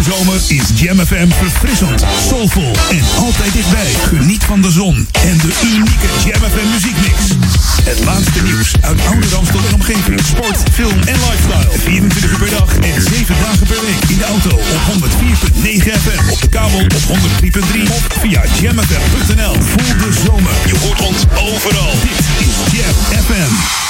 Deze zomer is Jam FM verfrissend, soulvol en altijd dichtbij. Geniet van de zon en de unieke Jam FM muziekmix. Het laatste nieuws uit oude Ramstel en omgeving. Sport, film en lifestyle. 24 uur per dag en 7 dagen per week. In de auto op 104.9 FM. Op de kabel op 103.3 of via jamfm.nl. Voel de zomer. Je hoort ons overal. Dit is Jam FM.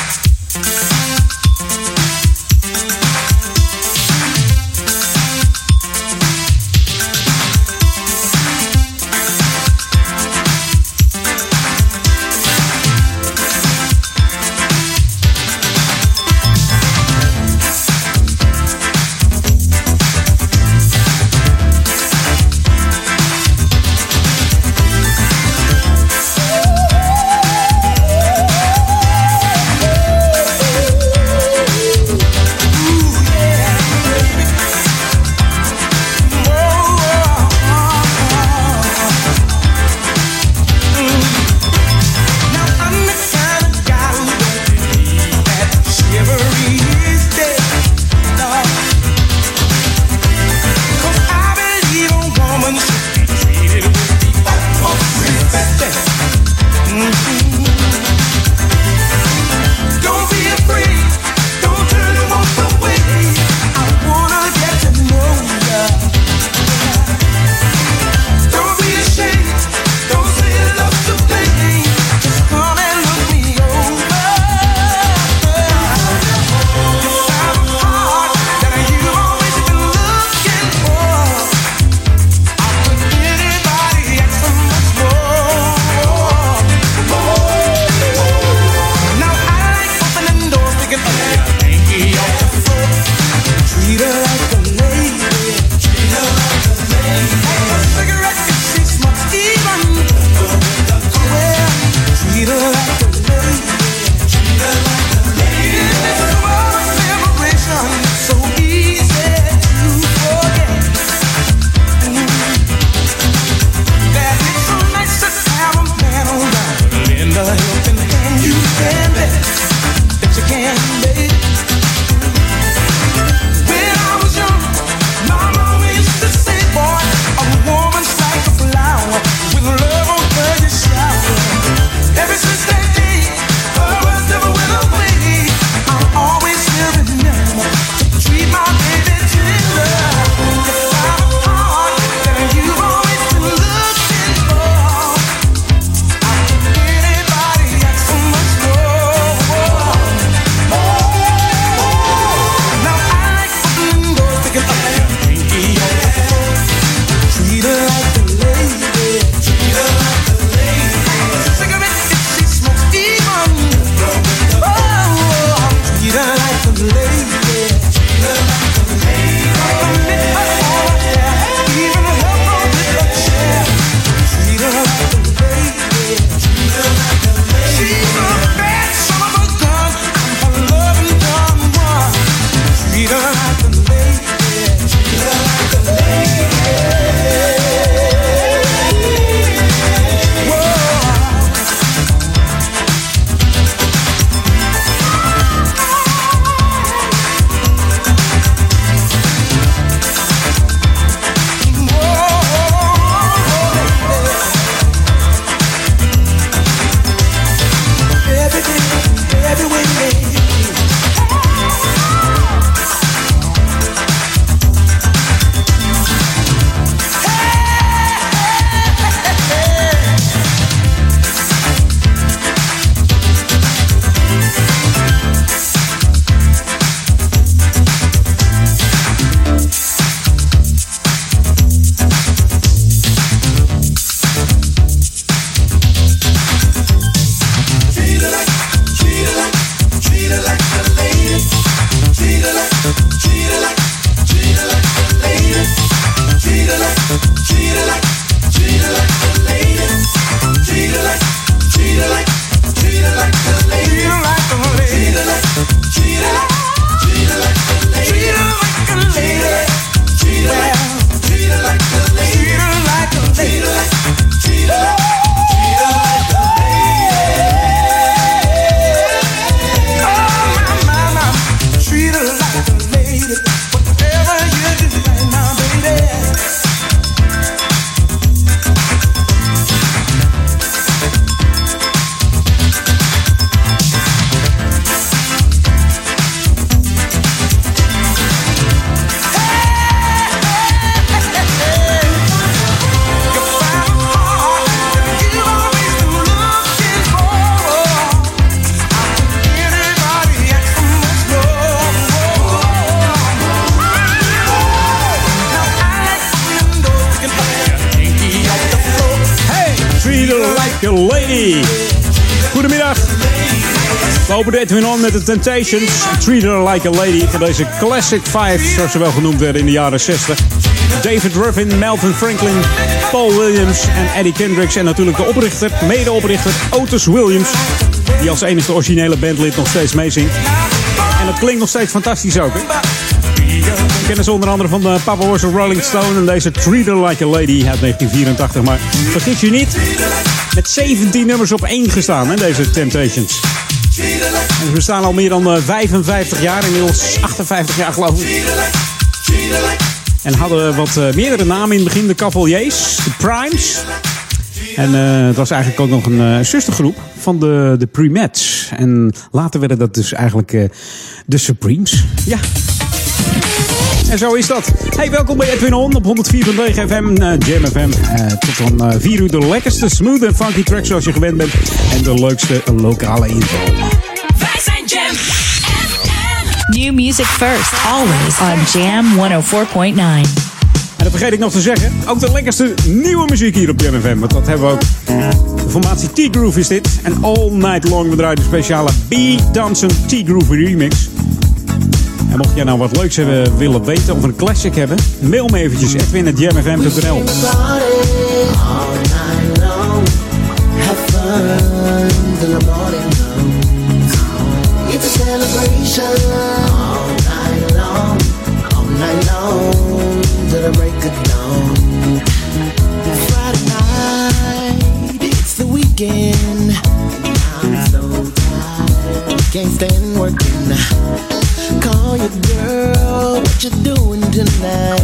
Met de Temptations. Treat Her Like a Lady van deze Classic Five, zoals ze wel genoemd werden in de jaren 60. David Ruffin, Melvin Franklin, Paul Williams en Eddie Kendricks. En natuurlijk de oprichter, medeoprichter Otis Williams. Die als enige originele bandlid nog steeds meezingt. En het klinkt nog steeds fantastisch ook. Hè? We kennen ze onder andere van de Papa Was a Rolling Stone en deze Treat Her Like a Lady uit 1984. Maar vergis je niet, met 17 nummers op één gestaan, hè, deze Temptations. En ze bestaan al meer dan 55 jaar, inmiddels 58 jaar geloof ik. En hadden wat uh, meerdere namen in het begin. De Cavaliers, de Primes. En uh, het was eigenlijk ook nog een uh, zustergroep van de, de Premets. En later werden dat dus eigenlijk de Supremes. Ja. En zo is dat. Hey, welkom bij Edwin On op 104.9 FM, Jam FM. tot dan 4 uur de lekkerste smooth en funky tracks zoals je gewend bent. En de leukste lokale info. New music first, always on Jam 104.9. En dat vergeet ik nog te zeggen, ook de lekkerste nieuwe muziek hier op Jam FM. Want dat hebben we ook. De formatie T-Groove is dit. En all night long we draaien de speciale B. Thompson T-Groove remix. En mocht jij nou wat leuks hebben, willen weten of een classic hebben, mail me eventjes edwin.jamfm.nl It's a celebration all night long, all night long till the break of dawn. Friday night, it's the weekend. I'm so tired, can't stand working. Call your girl, what you doing tonight?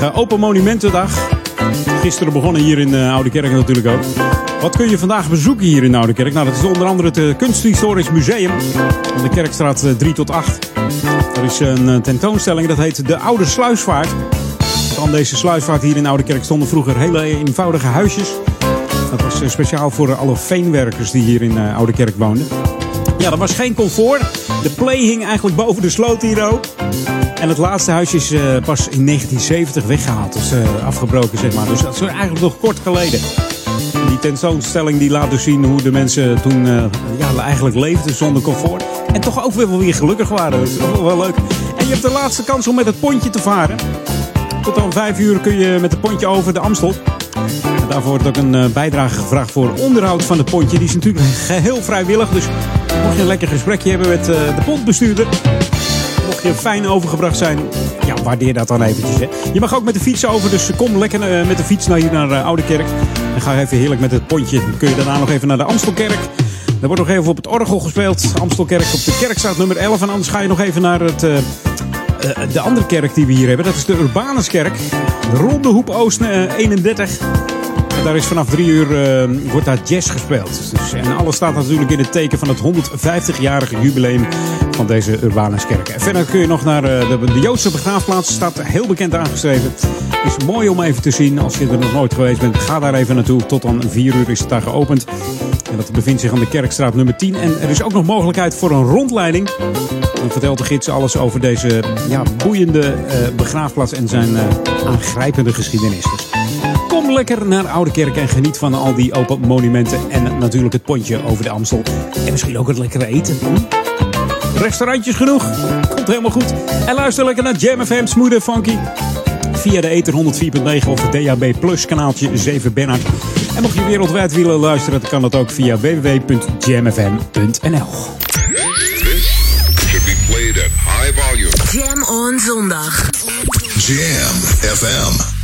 Eh, Open Monumentendag. Gisteren begonnen hier in uh, Oude Kerk natuurlijk ook. Wat kun je vandaag bezoeken hier in Oude Kerk? Nou, dat is onder andere het uh, Kunsthistorisch Museum aan de Kerkstraat 3 tot 8. Er is een tentoonstelling dat heet De Oude Sluisvaart. Van deze sluisvaart hier in Oude Kerk stonden vroeger hele eenvoudige huisjes. Dat was speciaal voor alle veenwerkers die hier in Oude Kerk woonden. Ja, er was geen comfort. De play hing eigenlijk boven de sloot hier ook. En het laatste huisje is uh, pas in 1970 weggehaald. Dus uh, afgebroken, zeg maar. Dus dat is eigenlijk nog kort geleden. Die tentoonstelling die laat dus zien hoe de mensen toen uh, ja, eigenlijk leefden zonder comfort. En toch ook weer, weer gelukkig waren. Dat is ook wel leuk. En je hebt de laatste kans om met het pontje te varen. Tot dan vijf uur kun je met het pontje over de Amstel. En daarvoor wordt ook een bijdrage gevraagd voor onderhoud van het pontje. Die is natuurlijk geheel vrijwillig. Dus mocht je een lekker gesprekje hebben met de pontbestuurder mocht je fijn overgebracht zijn, ja, waardeer dat dan eventjes. Hè. Je mag ook met de fiets over, dus kom lekker uh, met de fiets naar hier naar uh, Oude Kerk. En ga even heerlijk met het pontje. Dan kun je daarna nog even naar de Amstelkerk. Er wordt nog even op het orgel gespeeld. Amstelkerk op de Kerkstraat nummer 11. En anders ga je nog even naar het, de andere kerk die we hier hebben. Dat is de Urbanuskerk. De Ronde Hoep Oost 31 daar is vanaf drie uur uh, wordt daar jazz gespeeld. Dus, en alles staat natuurlijk in het teken van het 150-jarige jubileum van deze Urbanuskerk. En verder kun je nog naar uh, de, de, Joodse begraafplaats. Staat heel bekend aangeschreven. Is mooi om even te zien. Als je er nog nooit geweest bent, ga daar even naartoe. Tot dan vier uur is het daar geopend. En dat bevindt zich aan de Kerkstraat nummer 10. En er is ook nog mogelijkheid voor een rondleiding. Dan vertelt de gids alles over deze ja, boeiende begraafplaats en zijn aangrijpende geschiedenis. Kom lekker naar Oude Kerk en geniet van al die open monumenten. En natuurlijk het pontje over de Amstel. En misschien ook het lekkere eten. Restaurantjes genoeg. Komt helemaal goed. En luister lekker naar Jam FM Smooth Funky. Via de Ether 104.9 of het DAB Plus kanaaltje 7 Bernard. En mocht je wereldwijd willen luisteren, dan kan dat ook via www.jamfm.nl. Jam on zondag. Jam FM.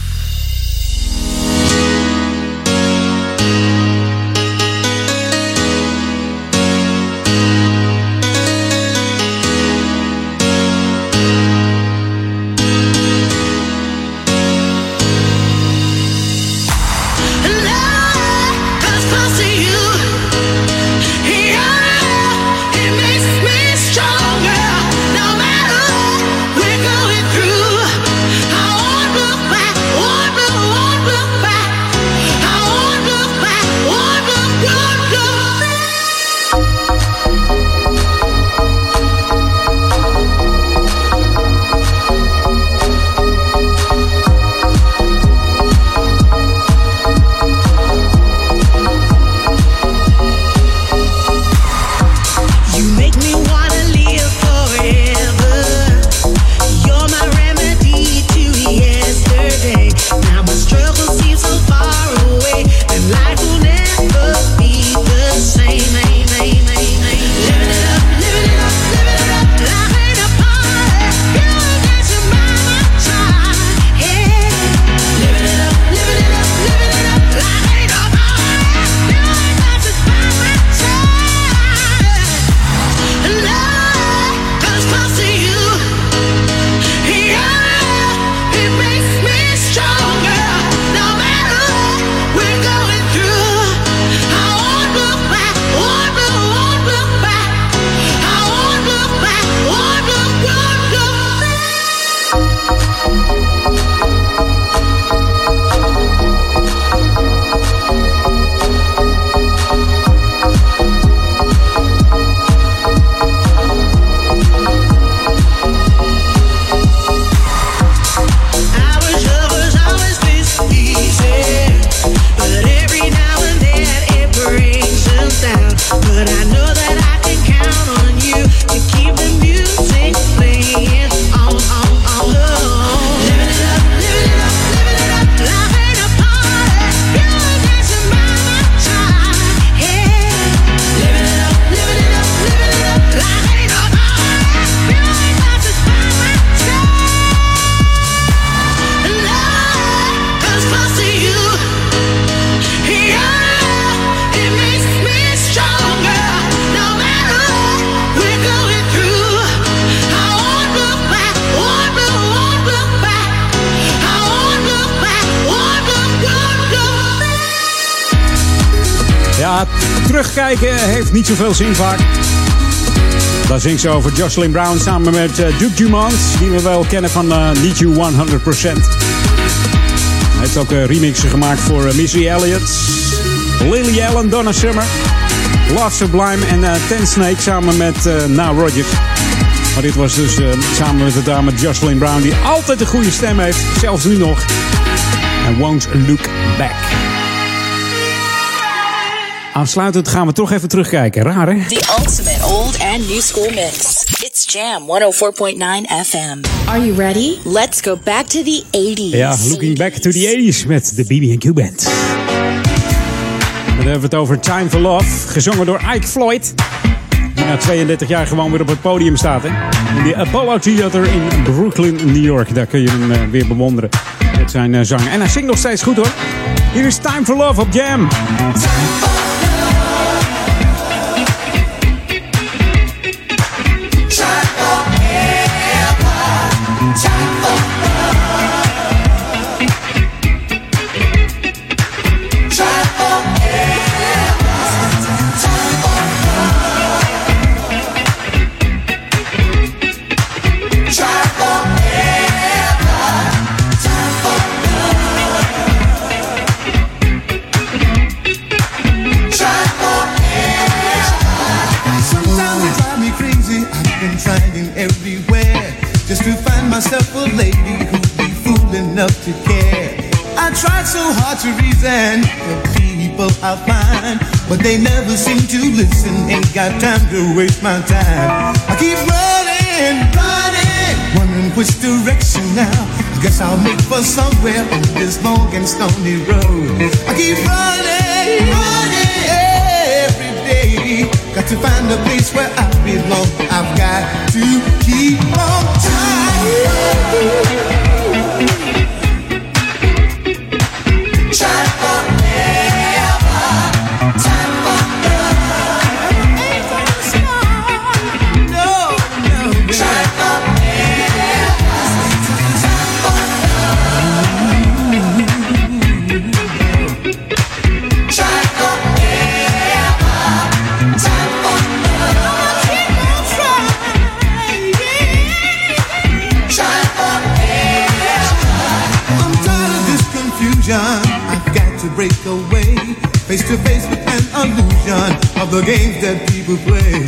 Terugkijken heeft niet zoveel zin vaak. Daar zingt ze over Jocelyn Brown samen met uh, Duke Dumont, die we wel kennen van uh, Need You 100%. Hij heeft ook uh, remixen gemaakt voor Missy Elliott, Lily Allen, Donna Summer, Love Sublime en Ten Snake samen met Now Rogers. Maar dit was dus samen met de dame Jocelyn Brown, die altijd een goede stem heeft, zelfs nu nog. En Won't Look Back. Aansluitend gaan we toch even terugkijken. Raar, hè? The ultimate old and new school mix. It's Jam 104.9 FM. Are you ready? Let's go back to the 80s. Ja, looking back to the 80s met de BB&Q Band. Dan hebben we het over Time for Love, gezongen door Ike Floyd. Die na 32 jaar gewoon weer op het podium staat. Hè? In de Apollo Theater in Brooklyn, New York. Daar kun je hem uh, weer bewonderen met zijn uh, zang. En hij zingt nog steeds goed hoor. Hier is Time for Love op Jam. myself hard to reason the people I find, but they never seem to listen. Ain't got time to waste my time. I keep running, running, wondering which direction now. I guess I'll make for somewhere on this long and stony road. I keep running, running every day. Got to find a place where I belong. I've got to keep on trying. Face to face with an illusion of the games that people play.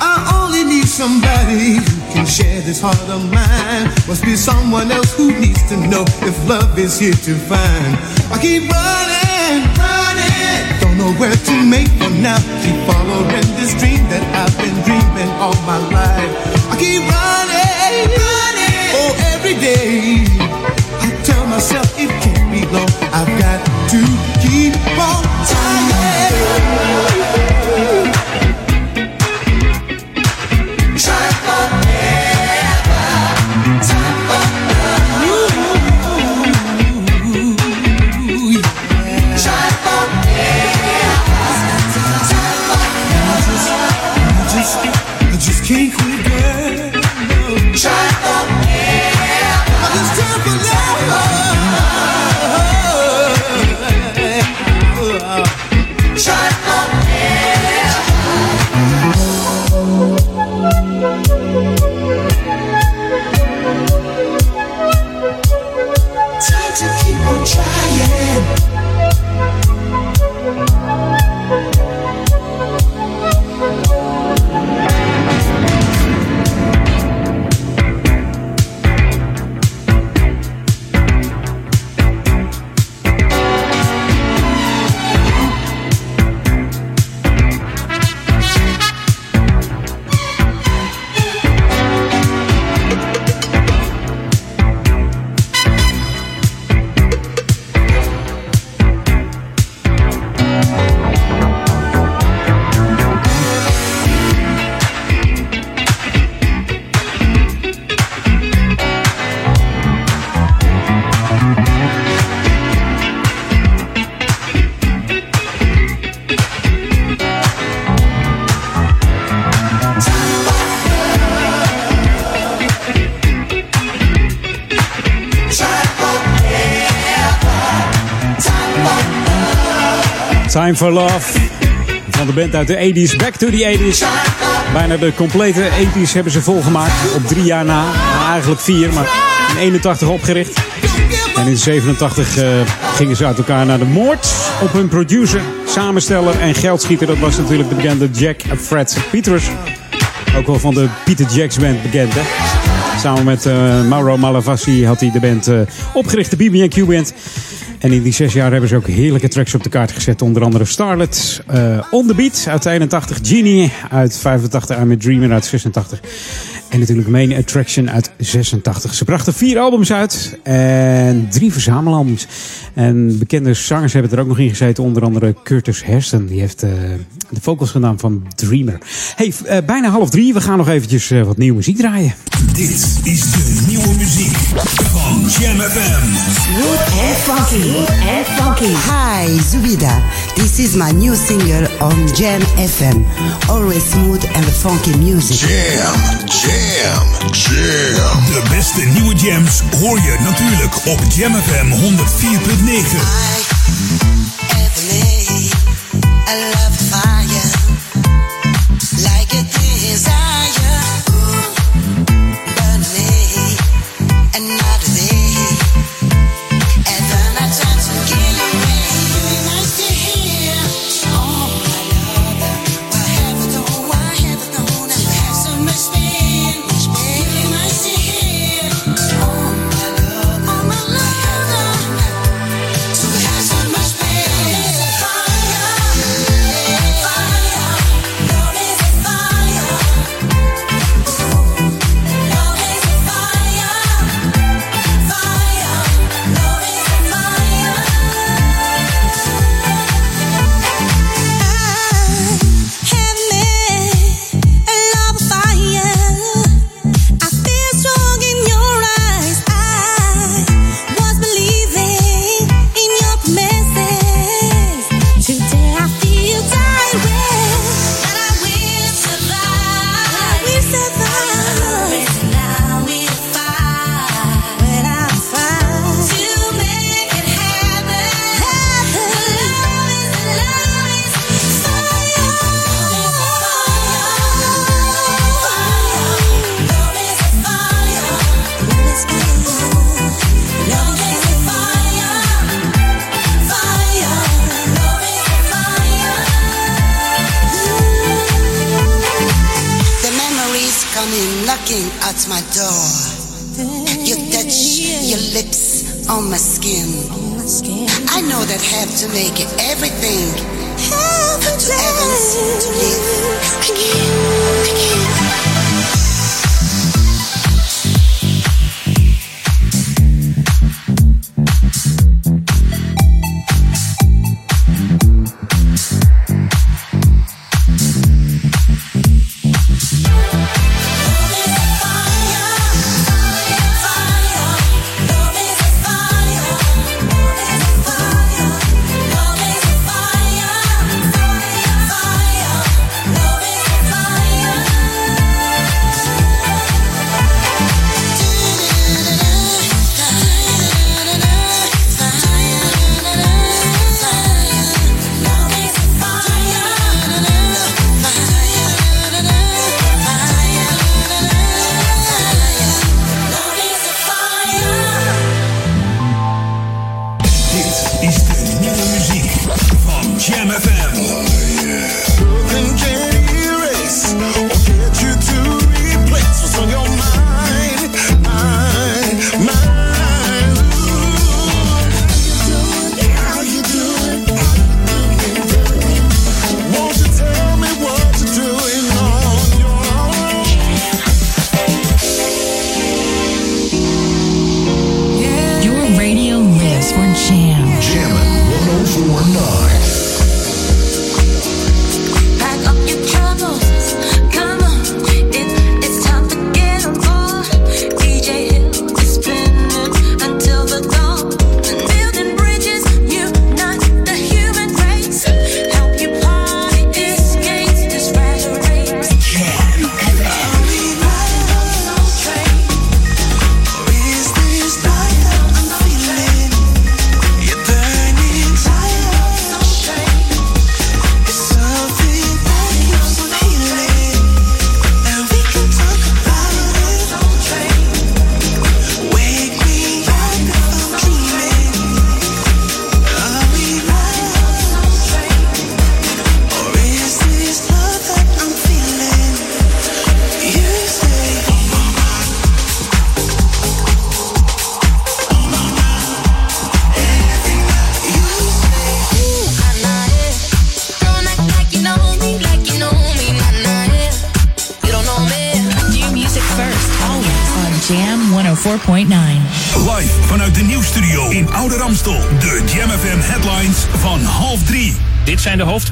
I only need somebody who can share this heart of mine. Must be someone else who needs to know if love is here to find. I keep running, running, don't know where to make for now. Keep following this dream that I've been dreaming all my life. De 80s. Back to the 80s. Bijna de complete 80s hebben ze volgemaakt. Op drie jaar na. Nou, eigenlijk vier, maar in 81 opgericht. En in 87 uh, gingen ze uit elkaar naar de moord op hun producer, samensteller en geldschieter. Dat was natuurlijk de bekende Jack Fred Peters. Ook wel van de Peter Jacks band bekend, hè? Samen met uh, Mauro Malavasi had hij de band uh, opgericht, de BB&Q band. En in die zes jaar hebben ze ook heerlijke tracks op de kaart gezet. Onder andere Starlet, uh, On The Beat uit 81, Genie uit 85, I'm a Dreamer uit 86. En natuurlijk Main Attraction uit 86. Ze brachten vier albums uit en drie verzamelalbums. En bekende zangers hebben er ook nog in gezeten. Onder andere Curtis Hairston. Die heeft uh, de vocals gedaan van Dreamer. Hey, uh, bijna half drie. We gaan nog eventjes uh, wat nieuwe muziek draaien. Dit is de nieuwe muziek van Jam FM. Smooth and funky. And funky. Hi, Zubida. This is my new single on Jam FM. Always smooth and funky music. Jam, jam, jam. De beste nieuwe jams hoor je natuurlijk op Jam FM 104.9. I love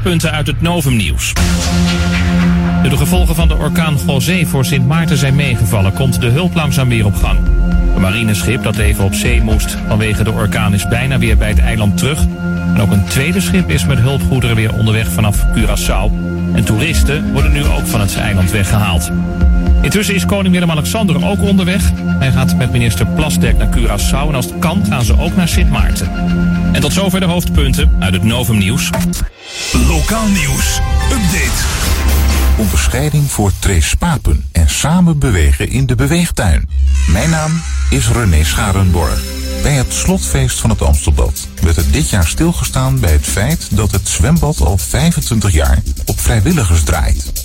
hoofdpunten uit het Novum nieuws. De gevolgen van de orkaan José voor Sint Maarten zijn meegevallen, komt de hulp langzaam weer op gang. Een marineschip dat even op zee moest vanwege de orkaan is bijna weer bij het eiland terug. En ook een tweede schip is met hulpgoederen weer onderweg vanaf Curaçao. En toeristen worden nu ook van het eiland weggehaald. Intussen is koning Willem-Alexander ook onderweg. Hij gaat met minister Plasdek naar Curaçao en als het kan gaan ze ook naar Sint Maarten. En tot zover de hoofdpunten uit het Novum Nieuws. Lokaal nieuws. Update. Onderscheiding voor Trace Papen en samen bewegen in de beweegtuin. Mijn naam is René Scharenborg. Bij het slotfeest van het Amstelbad werd er dit jaar stilgestaan bij het feit dat het zwembad al 25 jaar op vrijwilligers draait.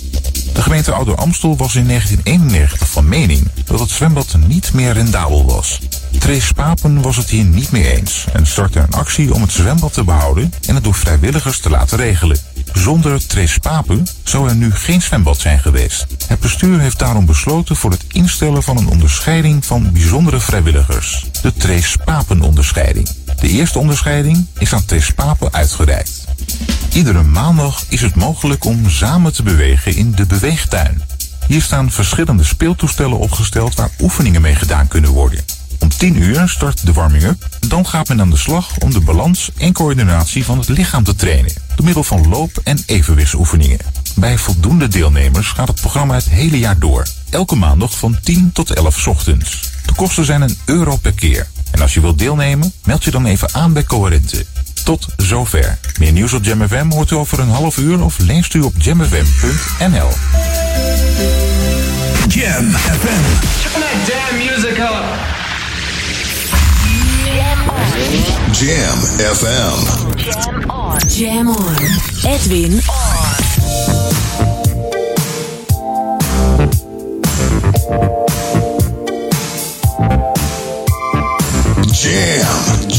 De gemeente Ouder Amstel was in 1991 van mening dat het zwembad niet meer rendabel was. Trace Papen was het hier niet mee eens en startte een actie om het zwembad te behouden en het door vrijwilligers te laten regelen. Zonder Trace Papen zou er nu geen zwembad zijn geweest. Het bestuur heeft daarom besloten voor het instellen van een onderscheiding van bijzondere vrijwilligers. De Trace Papen onderscheiding. De eerste onderscheiding is aan Trace Papen uitgereikt. Iedere maandag is het mogelijk om samen te bewegen in de beweegtuin. Hier staan verschillende speeltoestellen opgesteld waar oefeningen mee gedaan kunnen worden. Om 10 uur start de warming-up. Dan gaat men aan de slag om de balans en coördinatie van het lichaam te trainen. Door middel van loop- en evenwichtsoefeningen. Bij voldoende deelnemers gaat het programma het hele jaar door. Elke maandag van 10 tot 11 ochtends. De kosten zijn een euro per keer. En als je wilt deelnemen, meld je dan even aan bij Coherente. Tot zover. Meer nieuws op Jam FM hoort u over een half uur of leest u op jamfm.nl. Jam FM. Turn that damn music up. Jam FM. Jam on. Jam on. Edwin Jam,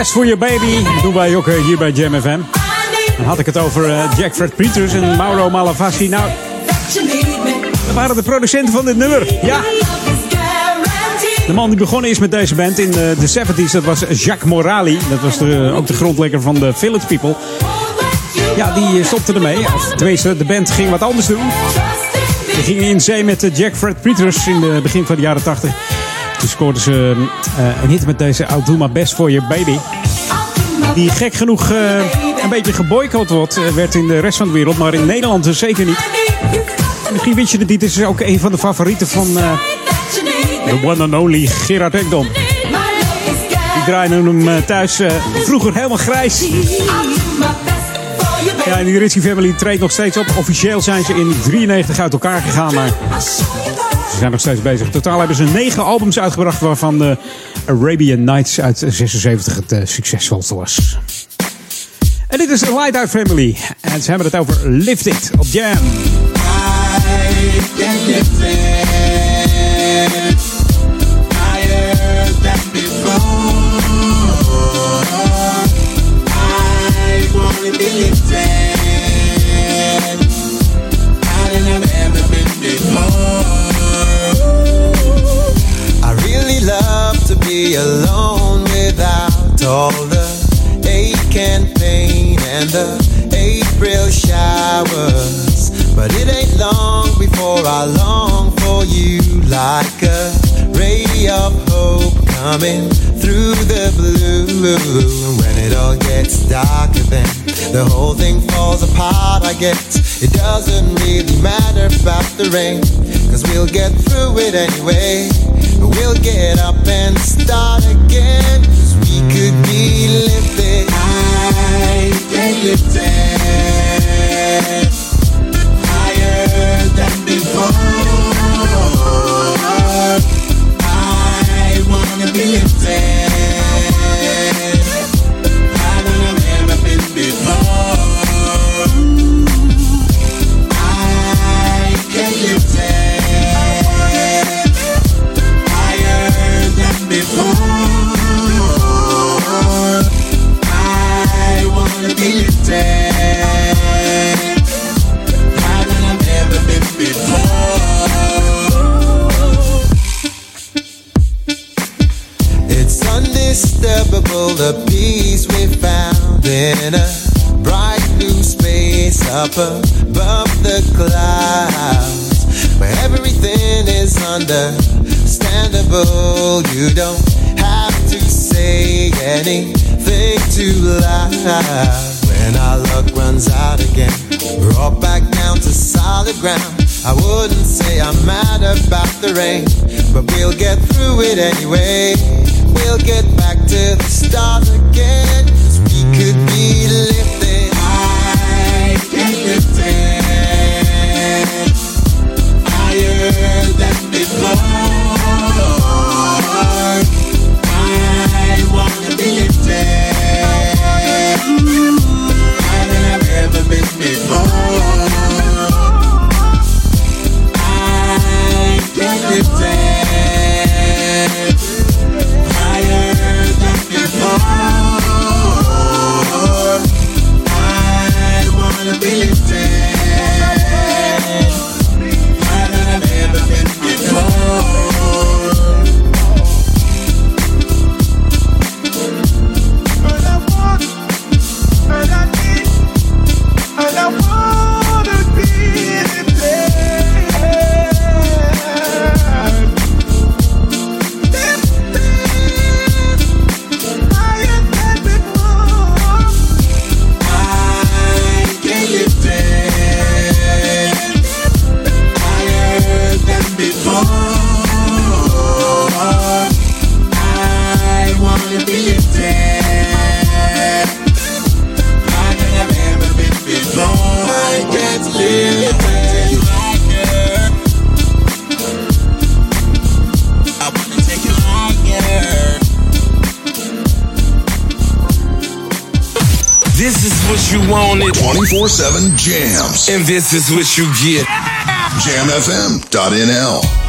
Best for you, baby. Dat doen wij ook eh, hier bij Jam FM. Dan had ik het over eh, Jack Fred Peters en Mauro Malavasi. Nou, dat waren de producenten van dit nummer. Ja. De man die begonnen is met deze band in eh, de 70s, dat was Jacques Morali. Dat was de, ook de grondlegger van de Village People. Ja, die stopte ermee. Tenminste, de band ging wat anders doen. Die ging in zee met Jack Fred Peters in het begin van de jaren 80. Toen scoorden ze uh, een hit met deze I'll Do My Best For Your Baby. Die gek genoeg uh, een beetje geboycott wordt, werd in de rest van de wereld, maar in Nederland dus zeker niet. Misschien wist je niet, het is ook een van de favorieten van de one and only Gerard Ekdom. Die draaide hem thuis vroeger helemaal grijs. Ja, en die Ritchie Family treedt nog steeds op. Officieel zijn ze in 93 uit elkaar gegaan, maar zijn nog steeds bezig. Totaal hebben ze negen albums uitgebracht, waarvan de Arabian Nights uit 76 het uh, succesvolste was. En dit is Light Family. En ze hebben het over Lift It op Jam. Alone without all the ache and pain and the April showers. But it ain't long before I long for you like a ray of hope coming through the blue. When it all gets darker, then the whole thing falls apart. I guess it doesn't really matter about the rain, cause we'll get through it anyway. We'll get up and start again. Cause we could be lifted high and lifted the peace we found in a bright blue space up above the clouds, where everything is understandable. You don't have to say anything too loud. When our luck runs out again, all back down to solid ground. I wouldn't say I'm mad about the rain, but we'll get through it anyway. We'll get back to the stars again, we could be 947 Jams. And this is what you get. JamFM.nl.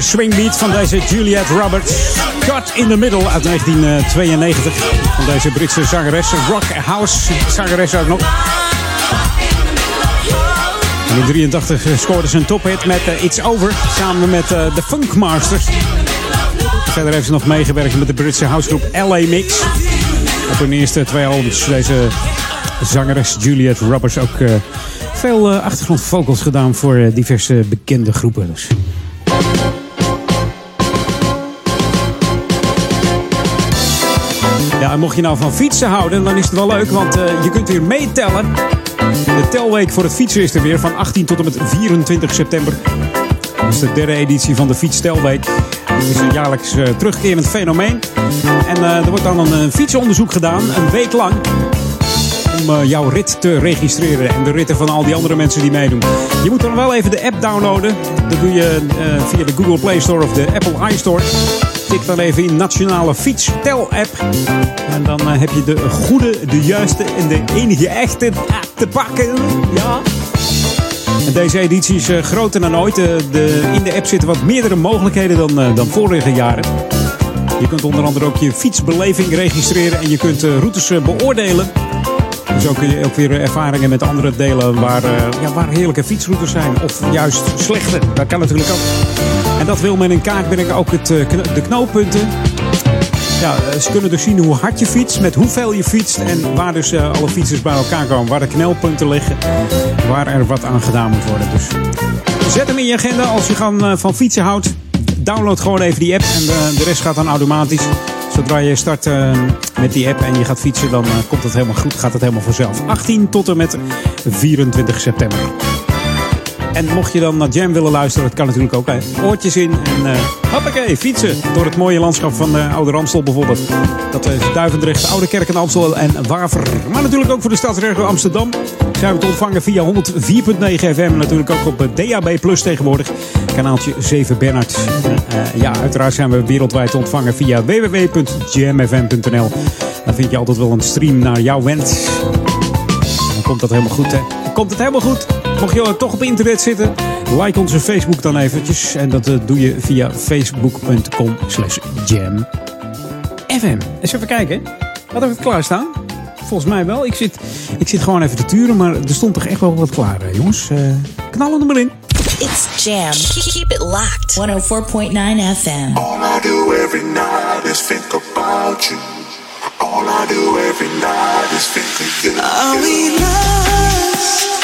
swingbeat van deze Juliette Roberts. Cut in the Middle uit 1992. Van deze Britse zangeres. Rock House zangeres ook nog. In 83 scoorde ze een tophit met uh, It's Over. Samen met uh, de Funkmasters. Verder heeft ze nog meegewerkt met de Britse housegroep LA Mix. Op hun eerste twee albums. Deze zangeres Juliette Roberts ook uh, veel achtergrondvocals gedaan voor diverse bekende groepen. Dus. En mocht je nou van fietsen houden, dan is het wel leuk, want je kunt weer meetellen. De telweek voor het fietsen is er weer van 18 tot en met 24 september. Dat is de derde editie van de Fietstelweek. Het is een jaarlijks uh, terugkerend fenomeen. En uh, er wordt dan een fietsenonderzoek gedaan, een week lang. Om jouw rit te registreren en de ritten van al die andere mensen die meedoen. Je moet dan wel even de app downloaden. Dat doe je via de Google Play Store of de Apple iStore. Tik dan even in Nationale Fietstel-app. En dan heb je de goede, de juiste en de enige echte app te pakken. Ja. En deze editie is uh, groter dan ooit. Uh, de, in de app zitten wat meerdere mogelijkheden dan, dan vorige jaren. Je kunt onder andere ook je fietsbeleving registreren en je kunt routes beoordelen. Ook kun je ook weer ervaringen met andere delen waar, ja, waar heerlijke fietsroutes zijn. Of juist slechte. Dat kan natuurlijk ook. En dat wil men in kaart brengen. Ook het, de knooppunten. Ja, ze kunnen dus zien hoe hard je fietst, met hoeveel je fietst en waar dus alle fietsers bij elkaar komen. Waar de knelpunten liggen, waar er wat aan gedaan moet worden. Dus zet hem in je agenda als je gaan, van fietsen houdt. Download gewoon even die app en de rest gaat dan automatisch. Zodra je start uh, met die app en je gaat fietsen, dan komt het helemaal goed, gaat het helemaal vanzelf. 18 tot en met 24 september. En mocht je dan naar Jam willen luisteren, dat kan natuurlijk ook. Hè. Oortjes in en uh, hoppakee, fietsen. Door het mooie landschap van uh, Oude Ramstel bijvoorbeeld. Dat is Duivendrecht, Oude Kerk en Amstel en Waver. Maar natuurlijk ook voor de stadsregio Amsterdam. Zijn we te ontvangen via 104.9 FM. Natuurlijk ook op DAB Plus tegenwoordig. Kanaaltje 7 Bernard. Ja, uiteraard zijn we wereldwijd te ontvangen via www.jamfm.nl. Dan vind je altijd wel een stream naar jouw wens. Dan komt dat helemaal goed, hè? Komt het helemaal goed. Mocht je toch op internet zitten, like onze Facebook dan eventjes. En dat uh, doe je via facebook.com slash jamfm. Eens even kijken. Hadden we het klaarstaan? Volgens mij wel. Ik zit, ik zit gewoon even te turen, maar er stond toch echt wel wat klaar, hè, jongens. Uh, knallen er maar in. It's Jam. Keep it locked. 104.9 FM. All I do every night is think about you. All I do every night is think of you. Are we lost?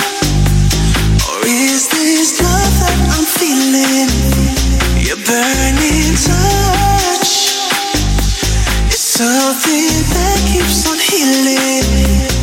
Something that keeps on healing.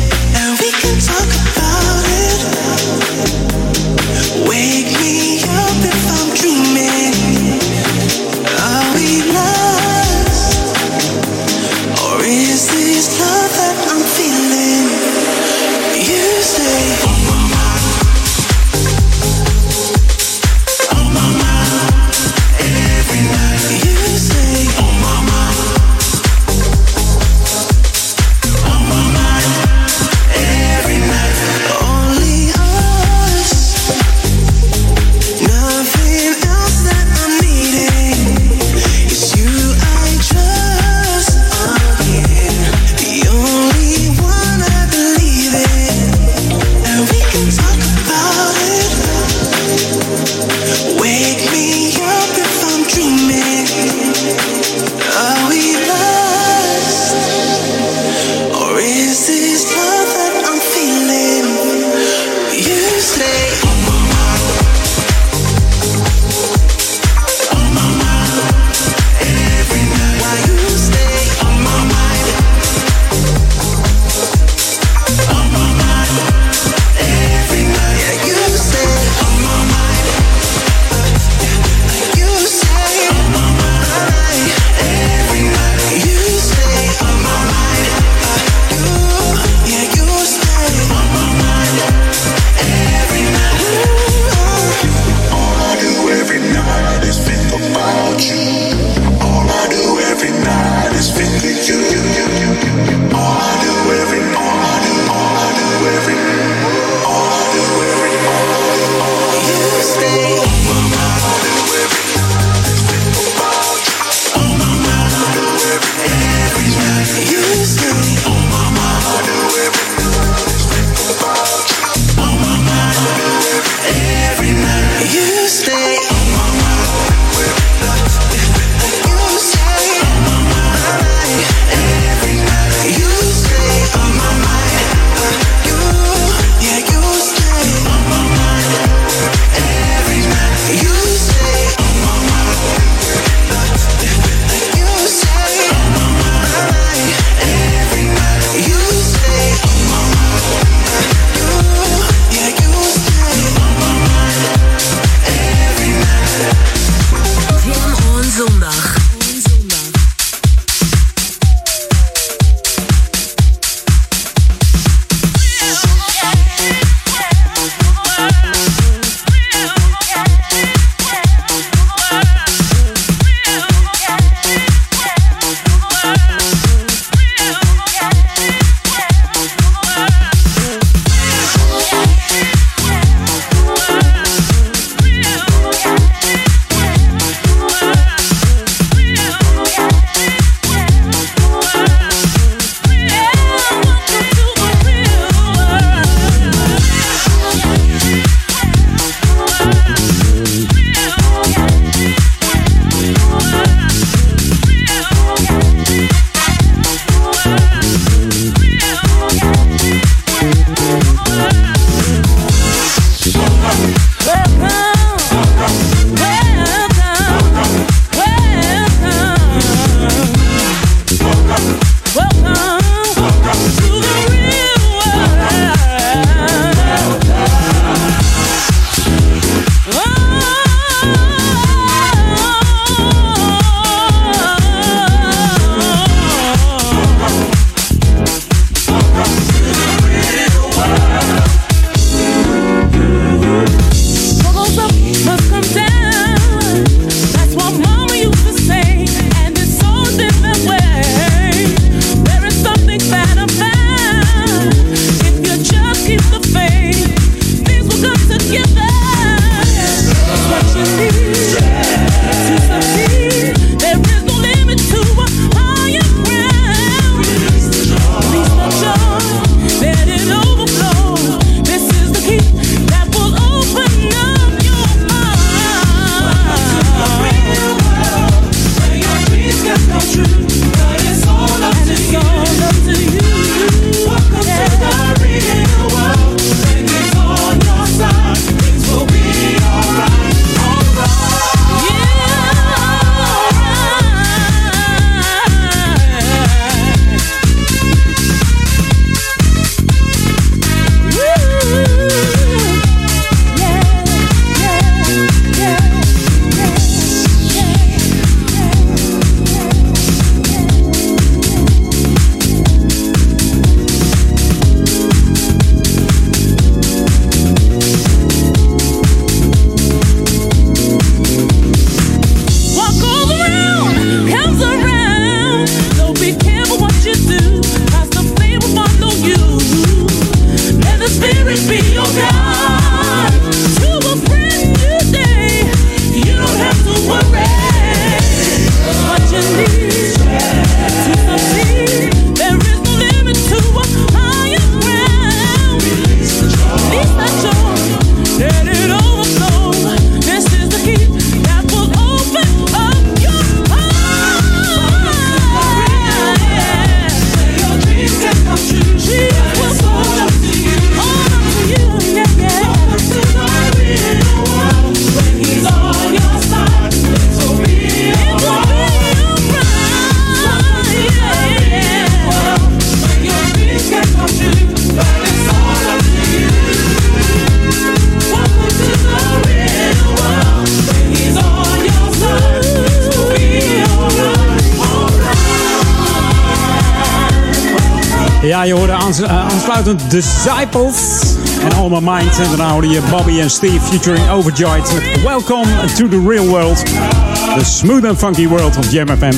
Ja, je hoorde uh, aansluitend Disciples en All My Mind. En daarna hoorde je Bobby en Steve featuring Overjoyed. Welcome to the real world. The smooth and funky world of Jam FM.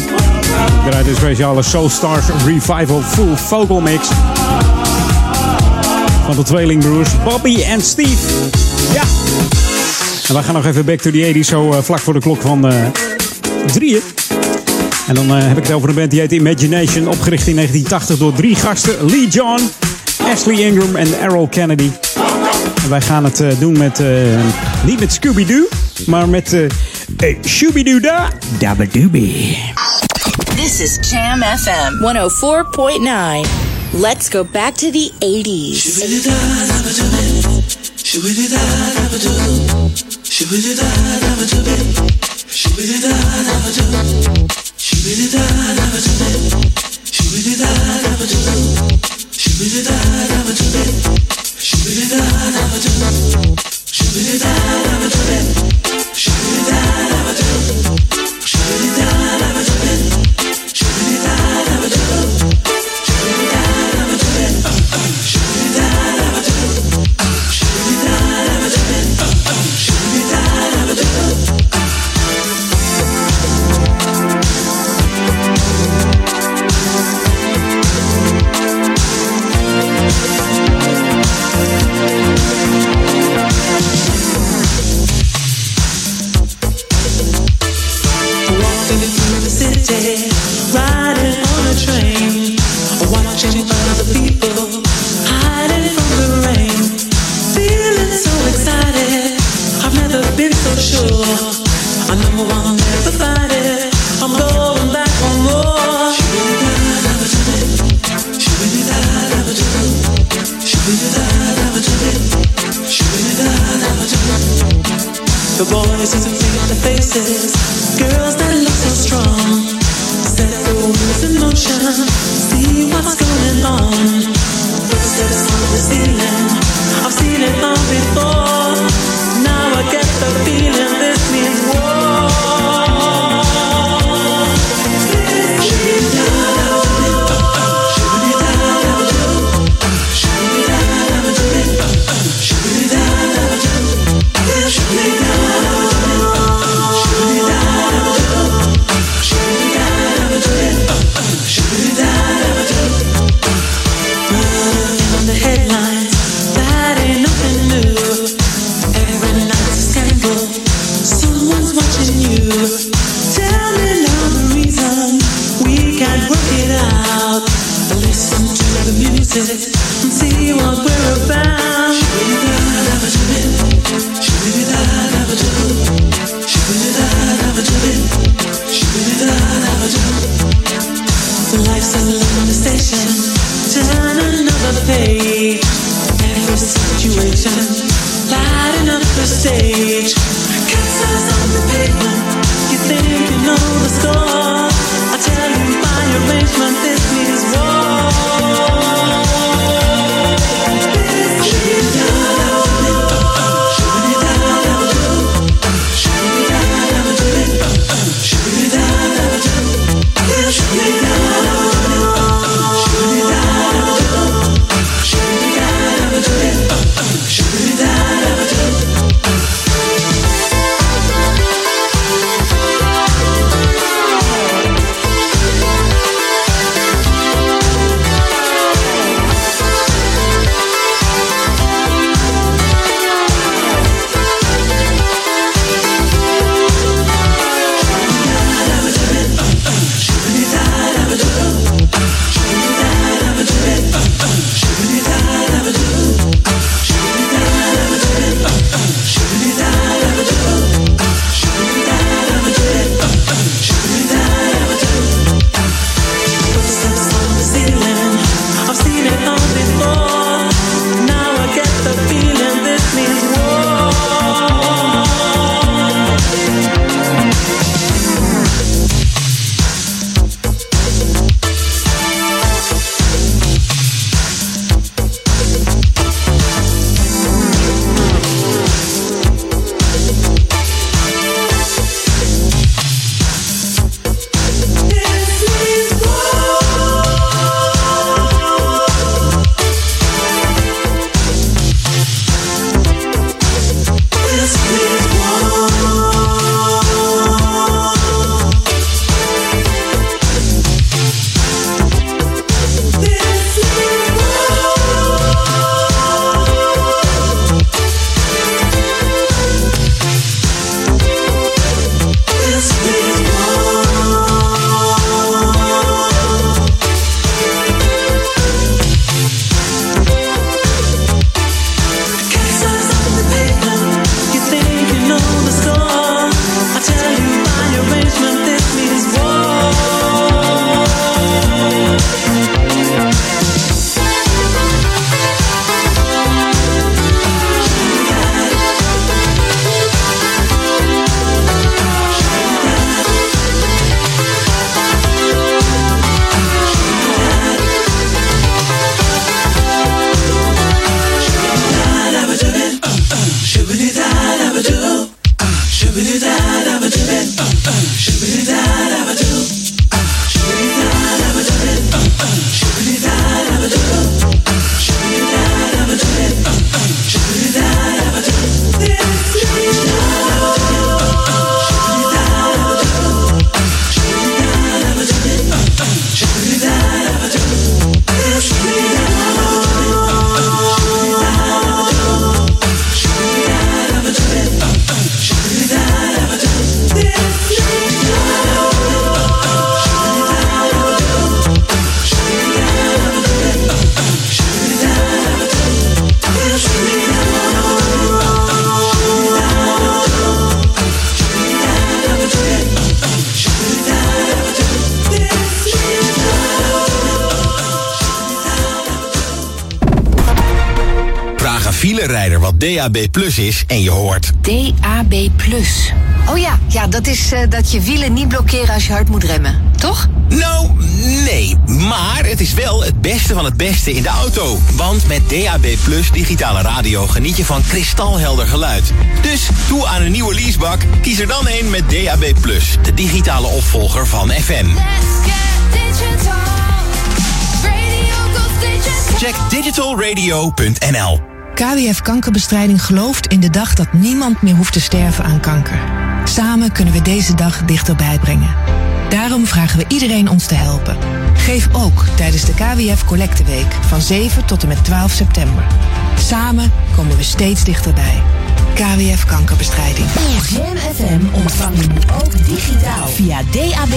Ik de speciale Soul Stars Revival Full Vocal Mix. Van de tweelingbroers Bobby en Steve. Ja. En wij gaan nog even back to the 80s, zo uh, vlak voor de klok van uh, drieën. En dan eh, heb ik het over een band die heet Imagination, opgericht in 1980 door drie gasten: Lee John, Ashley Ingram en Errol Kennedy. En wij gaan het eh, doen met, eh, niet met Scooby-Doo, maar met eh hey, Shooby-Doo-Da. Dabba-Doobie. This is Cham FM 104.9. Let's go back to the 80s. Shoo-be-dee-da-da-ba-doo. Shoo-be-dee-da-da-ba-doo. DAB Plus is en je hoort... DAB Plus. Oh ja, ja dat is eh, dat je wielen niet blokkeren als je hard moet remmen, toch? Nou, nee. Maar het is wel het beste van het beste in de auto. Want met DAB Plus digitale radio geniet je van kristalhelder geluid. Dus toe aan een nieuwe leasebak. Kies er dan een met DAB Plus. De digitale opvolger van FM. Check digitalradio.nl KWF Kankerbestrijding gelooft in de dag dat niemand meer hoeft te sterven aan kanker. Samen kunnen we deze dag dichterbij brengen. Daarom vragen we iedereen ons te helpen. Geef ook tijdens de KWF Collecteweek van 7 tot en met 12 september. Samen komen we steeds dichterbij. KWF Kankerbestrijding. Jam FM ontvang je nu ook digitaal via DAB+.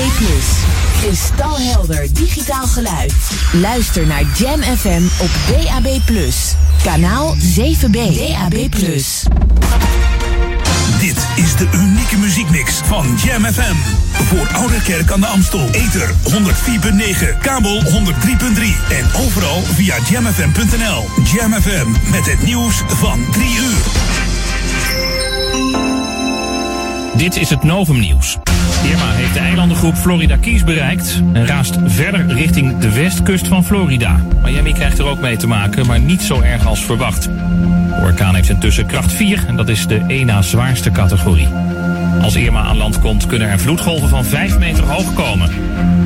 Kristalhelder digitaal geluid. Luister naar Jam FM op DAB+. Kanaal 7B. DAB+. Dit is de unieke muziekmix van Jam FM. Voor Oude Kerk aan de Amstel. Ether 104.9, kabel 103.3 en overal via jamfm.nl. Jam FM met het nieuws van 3 uur. Dit is het Novum Nieuws. Irma heeft de eilandengroep Florida Keys bereikt en raast verder richting de westkust van Florida. Miami krijgt er ook mee te maken, maar niet zo erg als verwacht. De orkaan heeft intussen kracht 4 en dat is de ENA zwaarste categorie. Als Irma aan land komt, kunnen er vloedgolven van 5 meter hoog komen.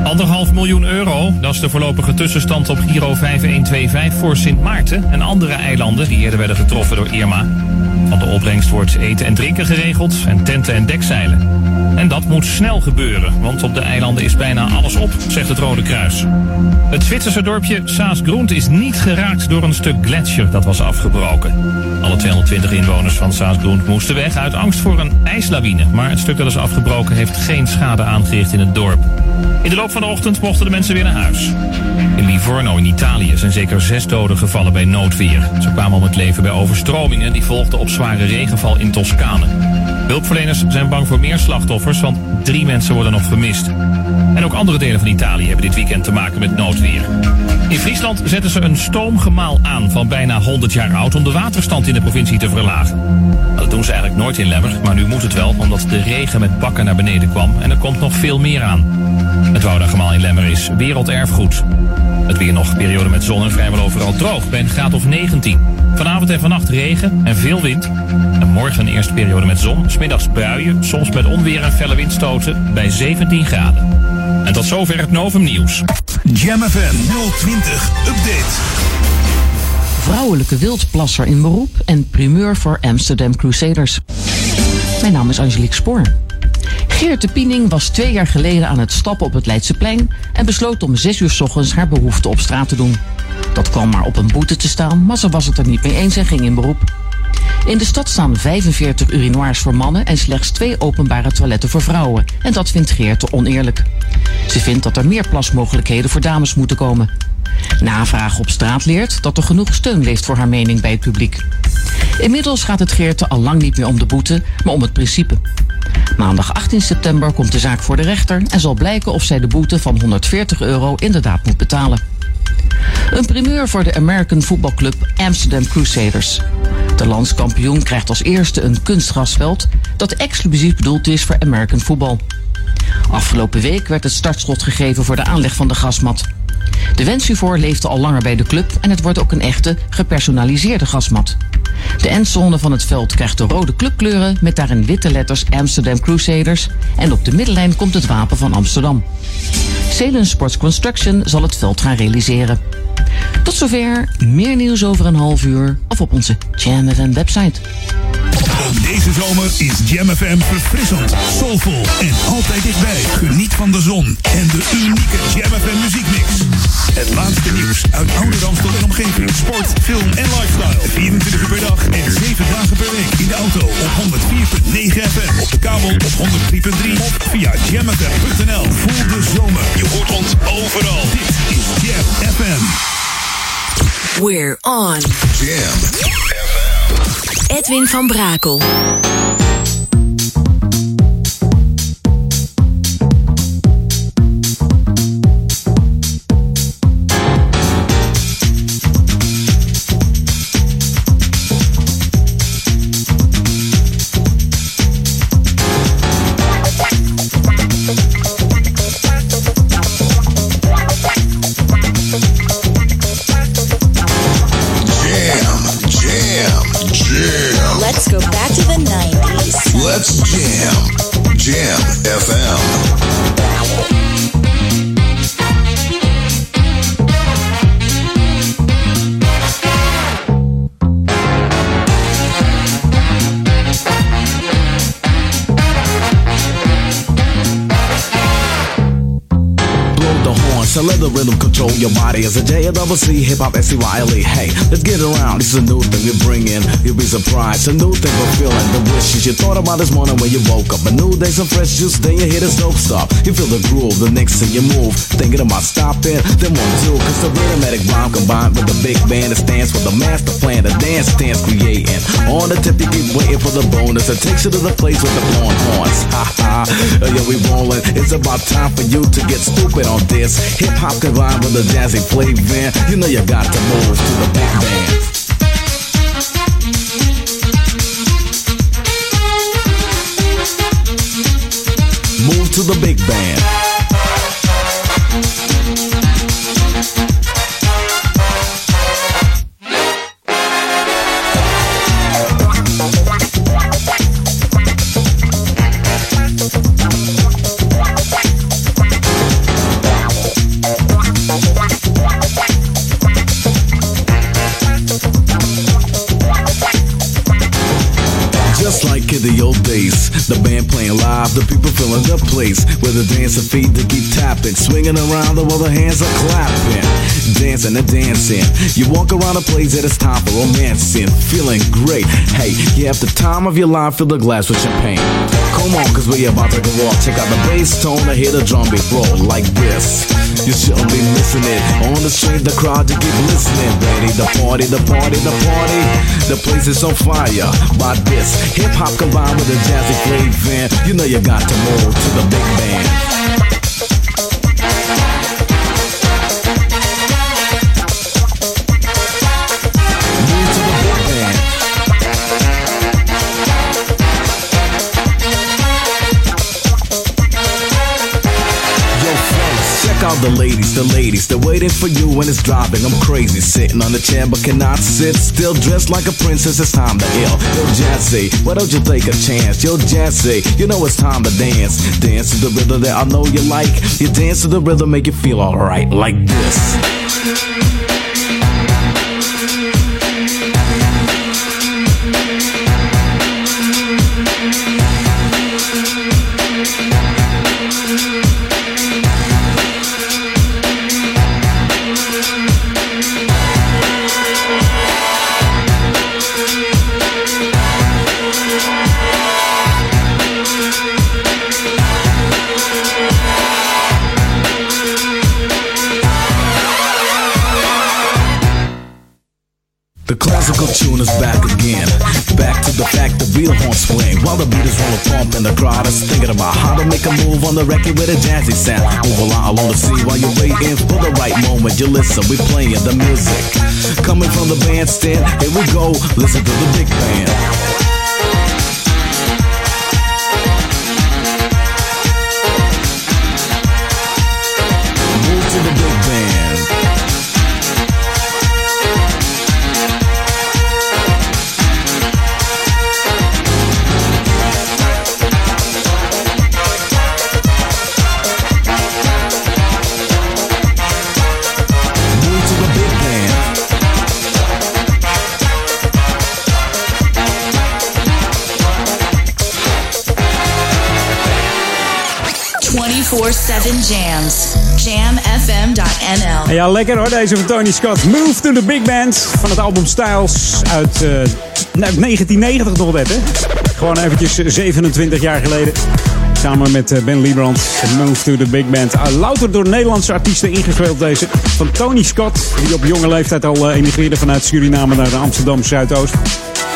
Anderhalf miljoen euro, dat is de voorlopige tussenstand op Giro 5125 voor Sint Maarten en andere eilanden die eerder werden getroffen door Irma. Van de opbrengst wordt eten en drinken geregeld en tenten en dekzeilen. En dat moet snel gebeuren, want op de eilanden is bijna alles op, zegt het Rode Kruis. Het Zwitserse dorpje Saasgrund is niet geraakt door een stuk gletsjer dat was afgebroken. Alle 220 inwoners van Saasgrund moesten weg uit angst voor een ijslawine. Maar het stuk dat is afgebroken heeft geen schade aangericht in het dorp. In de loop van de ochtend mochten de mensen weer naar huis. In Livorno in Italië zijn zeker zes doden gevallen bij noodweer. Ze kwamen om het leven bij overstromingen die volgden op zware regenval in Toscane. Hulpverleners zijn bang voor meer slachtoffers, want drie mensen worden nog vermist. En ook andere delen van Italië hebben dit weekend te maken met noodweer. In Friesland zetten ze een stoomgemaal aan van bijna 100 jaar oud om de waterstand in de provincie te verlagen. Dat doen ze eigenlijk nooit in Lemmer, maar nu moet het wel omdat de regen met bakken naar beneden kwam en er komt nog veel meer aan. Het Woudagemaal in Lemmer is werelderfgoed. Het weer nog periode met zon en vrijwel overal droog bij een graad of 19. Vanavond en vannacht regen en veel wind. En morgen een eerste periode met zon, smiddags buien, soms met onweer en felle windstoten bij 17 graden. En tot zover het Novum Nieuws. Jam FM 020 Update. Vrouwelijke wildplasser in beroep en primeur voor Amsterdam Crusaders. Mijn naam is Angelique Spoor. Geert de Piening was twee jaar geleden aan het stappen op het Leidseplein en besloot om zes uur s ochtends haar behoefte op straat te doen. Dat kwam maar op een boete te staan, maar ze was het er niet mee eens en ging in beroep. In de stad staan 45 urinoirs voor mannen en slechts twee openbare toiletten voor vrouwen. En dat vindt Geert te oneerlijk. Ze vindt dat er meer plasmogelijkheden voor dames moeten komen. Navraag op straat leert dat er genoeg steun leeft voor haar mening bij het publiek. Inmiddels gaat het Geerte al lang niet meer om de boete, maar om het principe. Maandag 18 september komt de zaak voor de rechter en zal blijken of zij de boete van 140 euro inderdaad moet betalen. Een primeur voor de American voetbalclub Amsterdam Crusaders. De landskampioen krijgt als eerste een kunstgrasveld dat exclusief bedoeld is voor American voetbal. Afgelopen week werd het startschot gegeven voor de aanleg van de gasmat. De wens hiervoor leefde al langer bij de club en het wordt ook een echte gepersonaliseerde gasmat. De endzone van het veld krijgt de rode clubkleuren met daarin witte letters Amsterdam Crusaders en op de middenlijn komt het wapen van Amsterdam. Celen Sports Construction zal het veld gaan realiseren. Tot zover, meer nieuws over een half uur of op onze Jam website. Ook deze zomer is Jam FM verfrissend, soulvol en altijd dichtbij. Geniet van de zon en de unieke Jam FM muziekmix. Het laatste nieuws uit oude Ramstel en omgeving. Sport, film en lifestyle. 24 uur per dag en 7 dagen per week. In de auto op 104.9 FM. Op de kabel op 103.3 of via jamfm.nl. Voel de zomer. Je hoort ons overal. Dit is Jam FM. We're on. Jam. Edwin van Brakel. Your body. As a J double C hip hop S C Y L E. Hey, let's get around. This is a new thing we bring in. You'll be surprised. A new thing we're feeling. The wishes you thought about this morning when you woke up. A new day, some fresh juice. Then you hit a dope stop. You feel the groove. The next thing you move. Thinking about stopping. Then one two. Cause the rhythmic rhyme combined with the big band that stands for the master plan. The dance stands creating. On the tip you keep waiting for the bonus. It takes you to the place with the blowing horns. Ha ha. Yeah, we rolling. It's about time for you to get stupid on this. Hip hop combined with a jazzy flavor. You know you got to move to the big band. Move to the big band. The dancing feet that keep tapping, swinging around while the hands are clapping, dancing and dancing. You walk around a place that it's time for romancing, feeling great. Hey, you have the time of your life, fill the glass with champagne. Come on, cause we about to go off. Check out the bass tone, I hear the drum beat roll like this. You shouldn't be missing it. On the street, the crowd, you keep listening. Ready, the party, the party, the party. The place is on fire by this. Hip hop combined with a jazzy flavor. You know you got to move to the big band. The ladies, the ladies. They're waiting for you when it's dropping. I'm crazy, sitting on the chair but cannot sit still. Dressed like a princess, it's time to ill. Yo, Jazzy, why don't you take a chance? Yo, Jazzy, you know it's time to dance. Dance to the rhythm that I know you like. You dance to the rhythm, make you feel alright, like this. Classical tune is back again. Back to the fact the real horn swing. While the beat is rolling pump and the crowd is thinking about how to make a move on the record with a jazzy sound. Move along along the sea while you're waiting for the right moment. You listen, we playing the music. Coming from the bandstand, here we go. Listen to the big band. 24-7 jams. Jamfm.nl. Ja, lekker hoor, deze van Tony Scott. Move to the Big Band van het album Styles uit, eh, nou, 1990 nog net, hè? Gewoon eventjes 27 jaar geleden. Samen met eh, Ben Liebrand. Move to the Big Band. Ah, louter door Nederlandse artiesten ingespeeld deze. Van Tony Scott, die op jonge leeftijd al eh, emigreerde vanuit Suriname naar Amsterdam Zuidoost.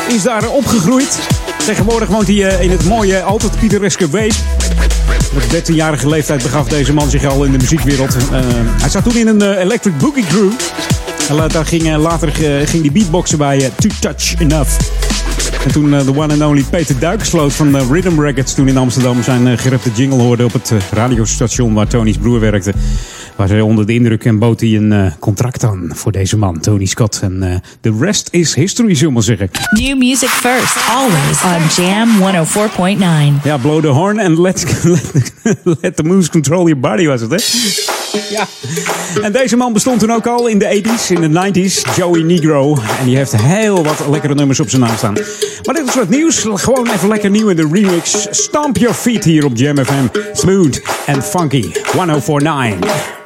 Is daar opgegroeid. Tegenwoordig woont hij eh, in het mooie, altijd pittoreske Wees. Op 13-jarige leeftijd begaf deze man zich al in de muziekwereld. Eh, hij zat toen in een eh, Electric Boogie Crew. En later ging, eh, later hij beatboxen bij eh, To Touch Enough. En toen eh, de one and only Peter Duikersloot van eh, Rhythm Records toen in Amsterdam zijn uh, gerepte jingle hoorde op het eh, radiostation waar Tony's broer werkte. Was hij onder de indruk en bood hij een eh, contract aan voor deze man, Tony Scott. En eh, the rest is history, zullen we maar zeggen. New music first, always on Jam 104.9. Ja, blow the horn and let, let, let the moves control your body was het, hè? Ja. En deze man bestond toen ook al in de 80s, in de 90s. Joey Negro. En die heeft heel wat lekkere nummers op zijn naam staan. Maar dit is wat nieuws. Gewoon even lekker nieuw in de remix. Stamp Your Feet hier op Jam FM. Smooth and funky. 1049.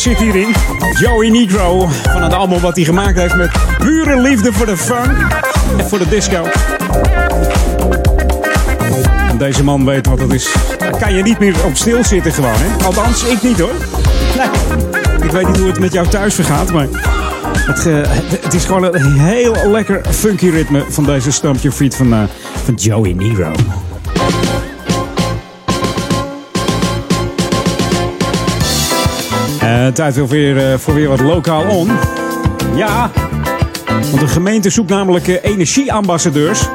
Zit hierin. Joey Negro van het album wat hij gemaakt heeft met pure liefde voor de funk en voor de disco. En deze man weet wat het is. Daar kan je niet meer op stil zitten gewoon, hè? Althans, ik niet hoor. Nee. Ik weet niet hoe het met jou thuis vergaat, maar het, eh, het is gewoon een heel lekker funky ritme van deze Stomp Your Feet van, eh, van Joey Negro. Tijd voor weer, eh, voor weer wat lokaal on. Ja, want de gemeente zoekt namelijk eh, energieambassadeurs.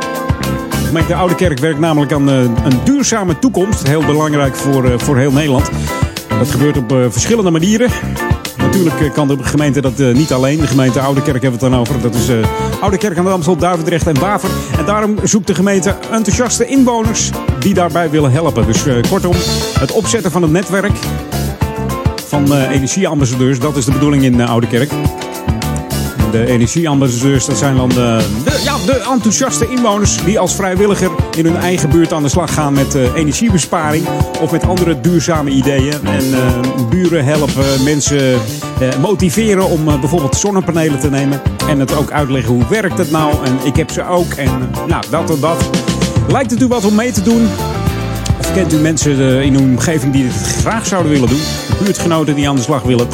gemeente Oudekerk werkt namelijk aan eh, een duurzame toekomst. Heel belangrijk voor, eh, voor heel Nederland. Dat gebeurt op eh, verschillende manieren. Natuurlijk eh, kan de gemeente dat eh, niet alleen. De gemeente Oudekerk hebben we het dan over. Dat is eh Oudekerk aan de Amstel, Duivendrecht en Waver. En daarom zoekt de gemeente enthousiaste inwoners die daarbij willen helpen. Dus eh, kortom, het opzetten van het netwerk eh, energieambassadeurs, dat is de bedoeling in uh, Oudekerk. De energieambassadeurs, dat zijn dan de, ja, de enthousiaste inwoners die als vrijwilliger in hun eigen buurt aan de slag gaan met eh, energiebesparing of met andere duurzame ideeën. En eh, buren helpen, mensen eh, motiveren om eh, bijvoorbeeld zonnepanelen te nemen. En het ook uitleggen hoe werkt het nou. En ik heb ze ook. En eh, nou, dat en dat. Lijkt het u wat om mee te doen? Of kent u mensen eh, in uw omgeving die het graag zouden willen doen? Buurtgenoten die aan de slag willen?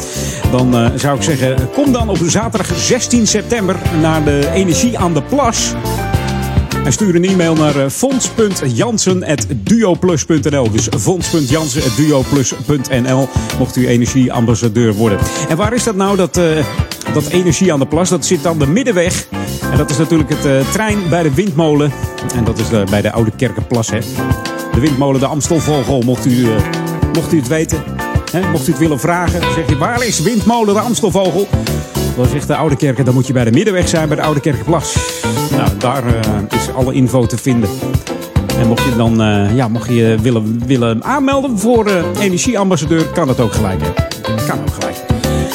Dan eh, zou ik zeggen, kom dan op zaterdag 16 september naar de Energie aan de Plas. En stuur een e-mail naar eh, fonds.jansen.duoplus.nl. Dus fonds.jansen.duoplus.nl mocht u energieambassadeur worden. En waar is dat nou, dat, dat energie aan de plas? Dat zit aan de middenweg. En dat is natuurlijk het trein bij de windmolen. En dat is bij de Oude Kerkenplas. Hè. De windmolen, de Amstelvogel, mocht u, eh, mocht u het weten. Mocht u het willen vragen, zeg je waar is windmolen de Amstelvogel? Dan zegt de Oude Kerken, dan moet je bij de middenweg zijn, bij de Oude Kerkenplas. Nou, daar eh, is alle info te vinden. En mocht je dan eh, ja, mocht je willen, willen aanmelden voor energieambassadeur, kan dat ook gelijk. Hè?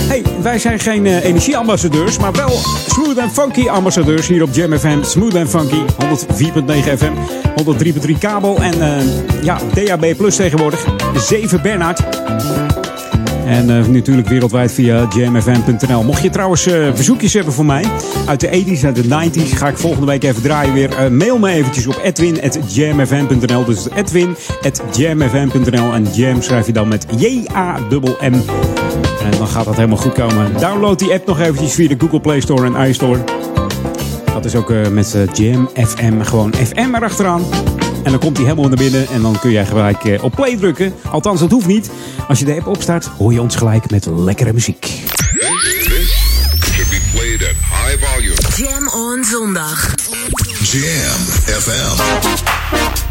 Hey, wij zijn geen eh, energieambassadeurs, maar wel smooth and funky ambassadeurs hier op Jam FM. Smooth and funky, 104.9 FM, 103.3 kabel en eh, ja, DAB Plus tegenwoordig. 7 Bernard. En eh, natuurlijk wereldwijd via jamfm.nl. Mocht je trouwens verzoekjes hebben voor mij uit de 80s, uit de 90s, ga ik volgende week even draaien weer. Mail me eventjes op edwin.jamfm.nl. Dus edwin.jamfm.nl. En jam schrijf je dan met J-A-M-M. En dan gaat dat helemaal goed komen. Download die app nog eventjes via de Google Play Store en iStore. Dat is ook eh, met eh, Jam FM, gewoon FM erachteraan. En dan komt hij helemaal naar binnen en dan kun jij gelijk eh, op play drukken. Althans, dat hoeft niet. Als je de app opstart, hoor je ons gelijk met lekkere muziek. Should be played at high volume. Jam on zondag. Jam FM.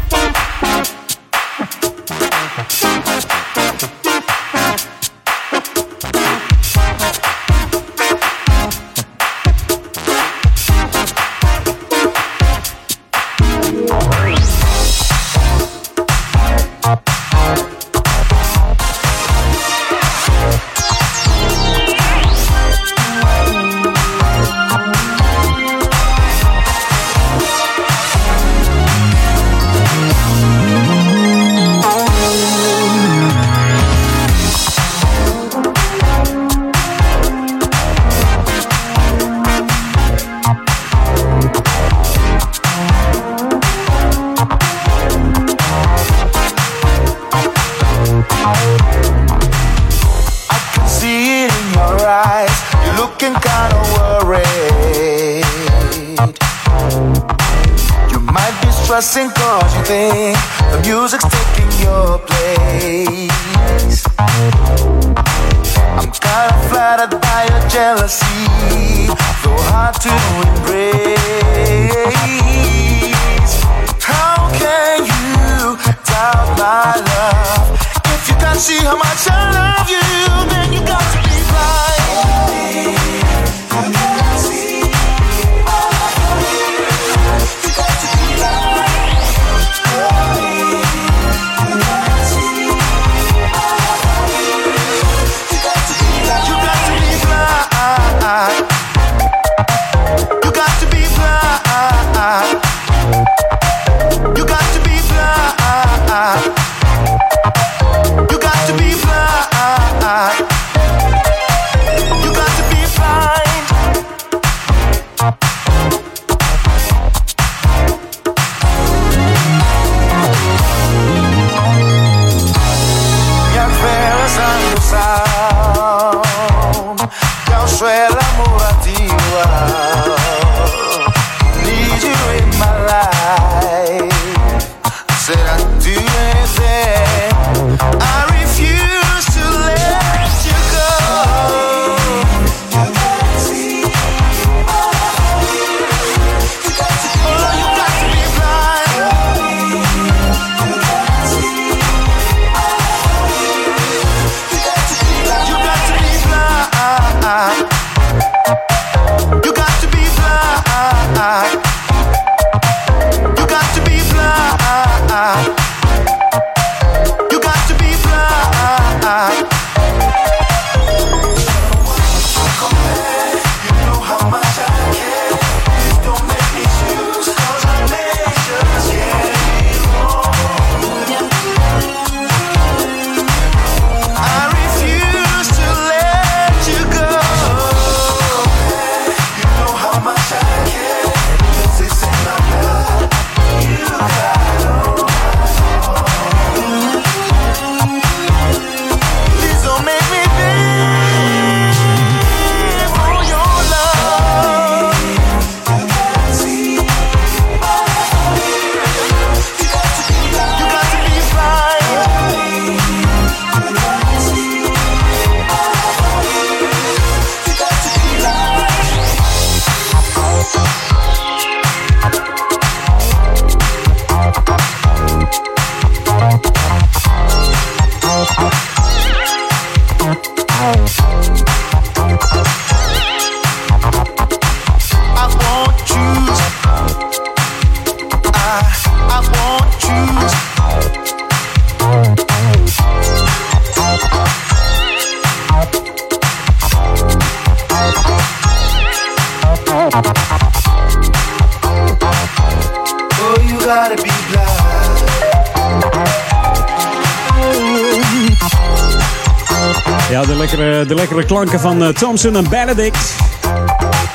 Klanken van eh, Thompson en Benedict.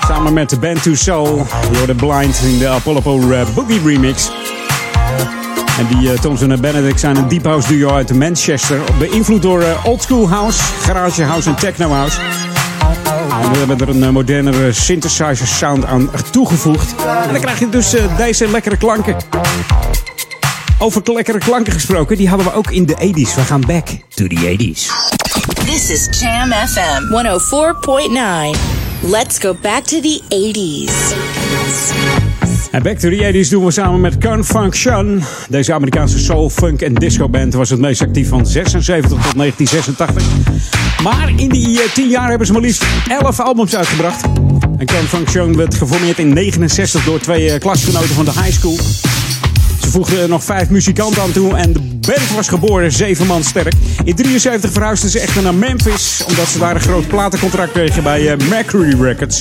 Samen met de band To Soul. Je hoorde Blind in de Apollo Boogie remix. En die uh, Thompson en Benedict zijn een deep house duo uit Manchester. Beïnvloed door uh, old school house, garage house en techno house. En we hebben er een modernere synthesizer sound aan toegevoegd. En dan krijg je dus deze lekkere klanken. Over lekkere klanken gesproken, die hadden we ook in de 80s. We gaan back to the 80s. This is Jam FM 104.9. Let's go back to the 80s. En Back to the 80s doen we samen met Confunction. Deze Amerikaanse soul, funk en disco band was het meest actief van 76 tot 1986. Maar in die 10 jaar hebben ze maar liefst 11 albums uitgebracht. En Confunction werd geformeerd in 69 door twee klasgenoten van de high school. Ze voegden nog vijf muzikanten aan toe en de band was geboren zeven man sterk. In 73 verhuisden ze echter naar Memphis, omdat ze daar een groot platencontract kregen bij Mercury Records.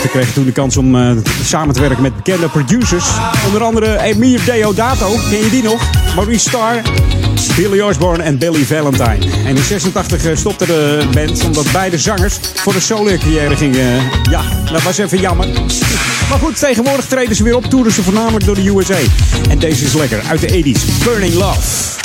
Ze kregen toen de kans om uh, samen te werken met bekende producers. Onder andere Emir Deodato, ken je die nog? Maurice Starr, Billy Osborne en Billy Valentine. En in 86 stopte de band omdat beide zangers voor de solo-carrière gingen. Ja, dat was even jammer. Maar goed, tegenwoordig treden ze weer op, toeren ze voornamelijk door de USA. En deze is lekker, uit de 80s. Burning Love.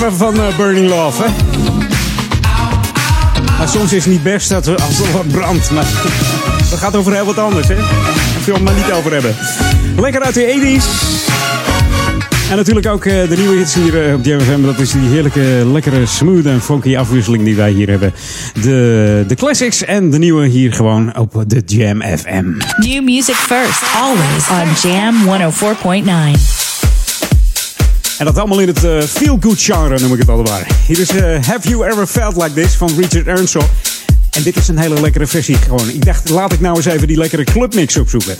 Last van uh, Burning Love, hè? Maar soms is het niet best dat we, als er wat brandt. Maar dat gaat over heel wat anders, hè? Daar wil het maar niet over hebben. Lekker uit de 80s. En natuurlijk ook uh, de nieuwe hits hier uh, op JMFM. Dat is die heerlijke, lekkere, smooth en funky afwisseling die wij hier hebben. De, de classics en de nieuwe hier gewoon op de Jam FM. New music first, always on Jam 104.9. En dat allemaal in het uh, feel-good genre, noem ik het allemaal. Hier is uh, Have You Ever Felt Like This van Richard Earnshaw. En dit is een hele lekkere versie gewoon. Ik dacht, laat ik nou eens even die lekkere clubmix opzoeken.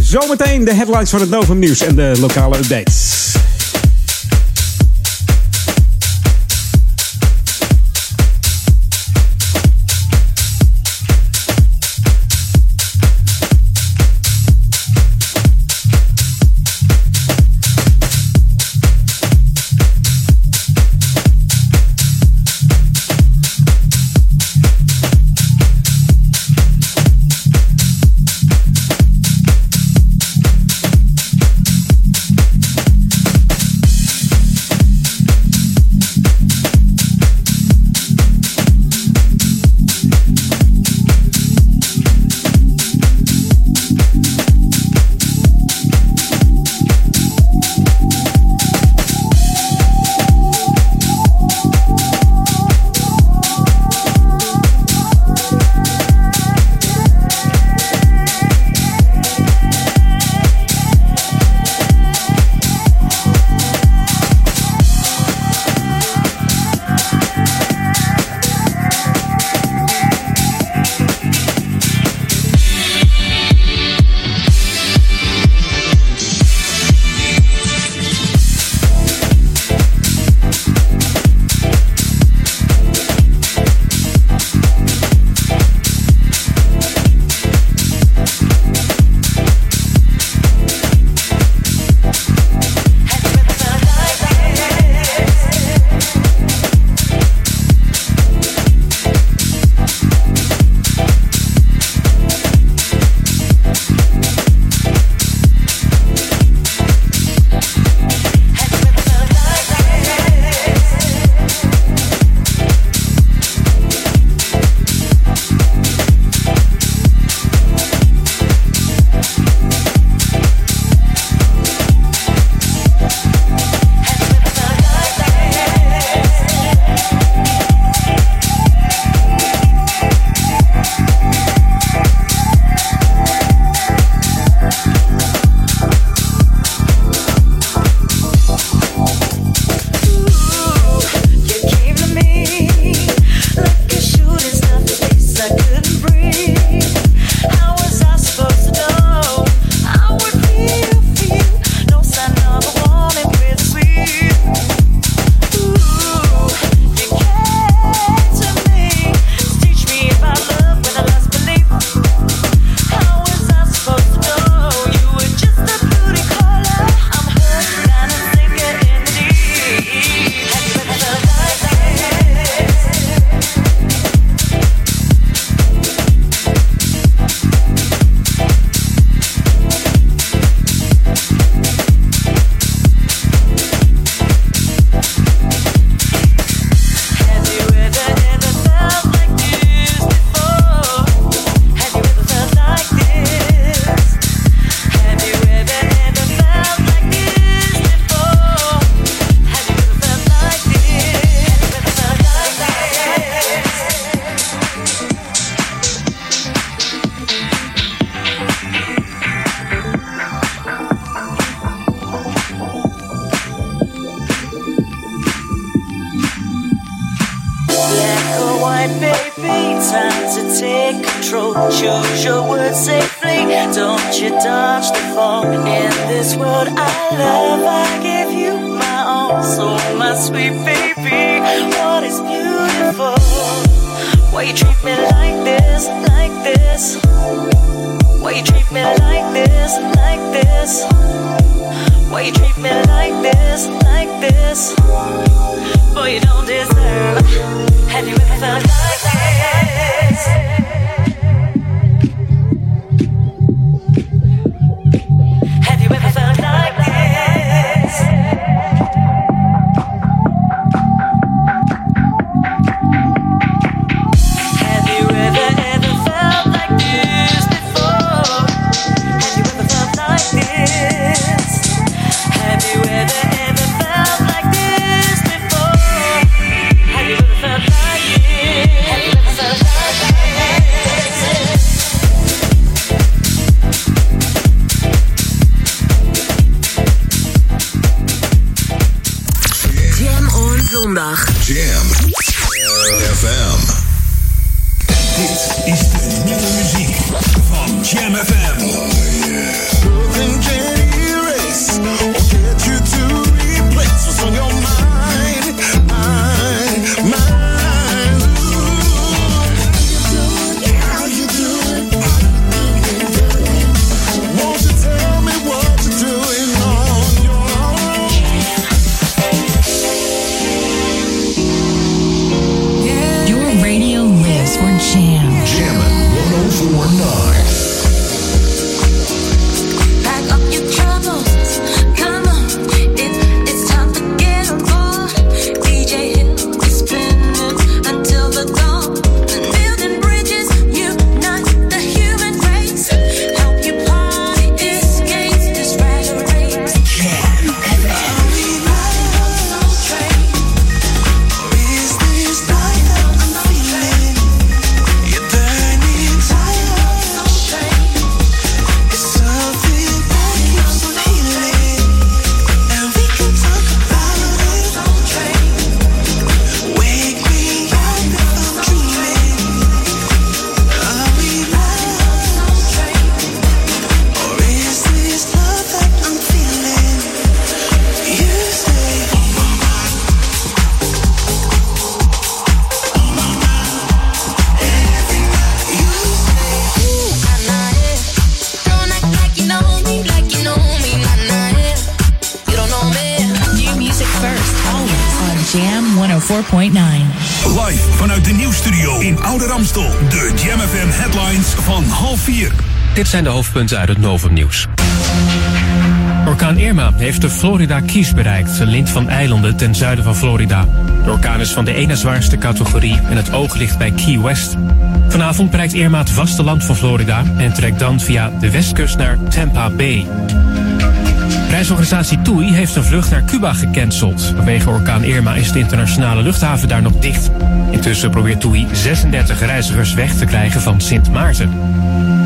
Zometeen de headlines van het Novum Nieuws en de lokale updates. Uit het Novum nieuws. Orkaan Irma heeft de Florida Keys bereikt, een lint van eilanden ten zuiden van Florida. De orkaan is van de ene zwaarste categorie en het oog ligt bij Key West. Vanavond bereikt Irma het vasteland van Florida en trekt dan via de westkust naar Tampa Bay. Reisorganisatie TUI heeft een vlucht naar Cuba gecanceld. Vanwege orkaan Irma is de internationale luchthaven daar nog dicht. Intussen probeert TUI 36 reizigers weg te krijgen van Sint Maarten.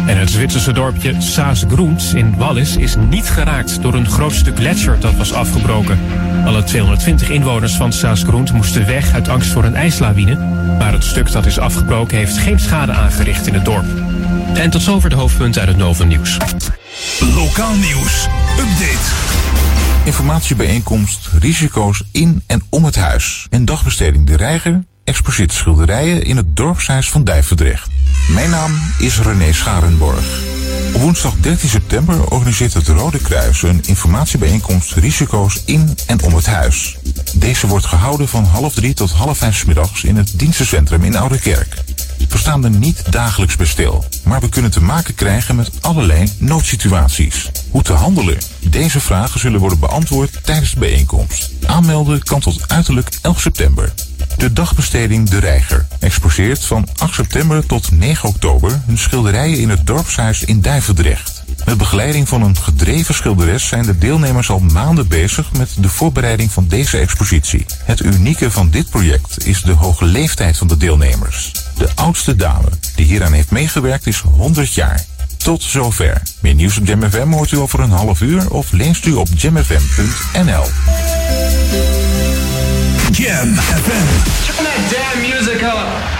En het Zwitserse dorpje Saas-Groent in Wallis is niet geraakt door een groot stuk gletsjer dat was afgebroken. Alle 220 inwoners van Saas-Groent moesten weg uit angst voor een ijslawine. Maar het stuk dat is afgebroken heeft geen schade aangericht in het dorp. En tot zover de hoofdpunten uit het Novum nieuws. Lokaal nieuws. Update. Informatiebijeenkomst Risico's in en om het huis. En dagbesteding De Reiger exposeert schilderijen in het dorpshuis van Dijverdrecht. Mijn naam is René Scharenborg. Op woensdag 13 september organiseert het Rode Kruis een informatiebijeenkomst Risico's in en om het huis. Deze wordt gehouden van half drie tot half vijf middags in het dienstencentrum in Oudekerk. We staan er niet dagelijks bij stil, maar we kunnen te maken krijgen met allerlei noodsituaties. Hoe te handelen? Deze vragen zullen worden beantwoord tijdens de bijeenkomst. Aanmelden kan tot uiterlijk 11 september. De dagbesteding De Reiger exposeert van 8 september tot 9 oktober hun schilderijen in het dorpshuis in Duivendrecht. Met begeleiding van een gedreven schilderes zijn de deelnemers al maanden bezig met de voorbereiding van deze expositie. Het unieke van dit project is de hoge leeftijd van de deelnemers. De oudste dame die hieraan heeft meegewerkt is 100 jaar. Tot zover. Meer nieuws op Jam FM hoort u over een half uur of leest u op jamfm.nl. Jam FM. Turn that damn music up.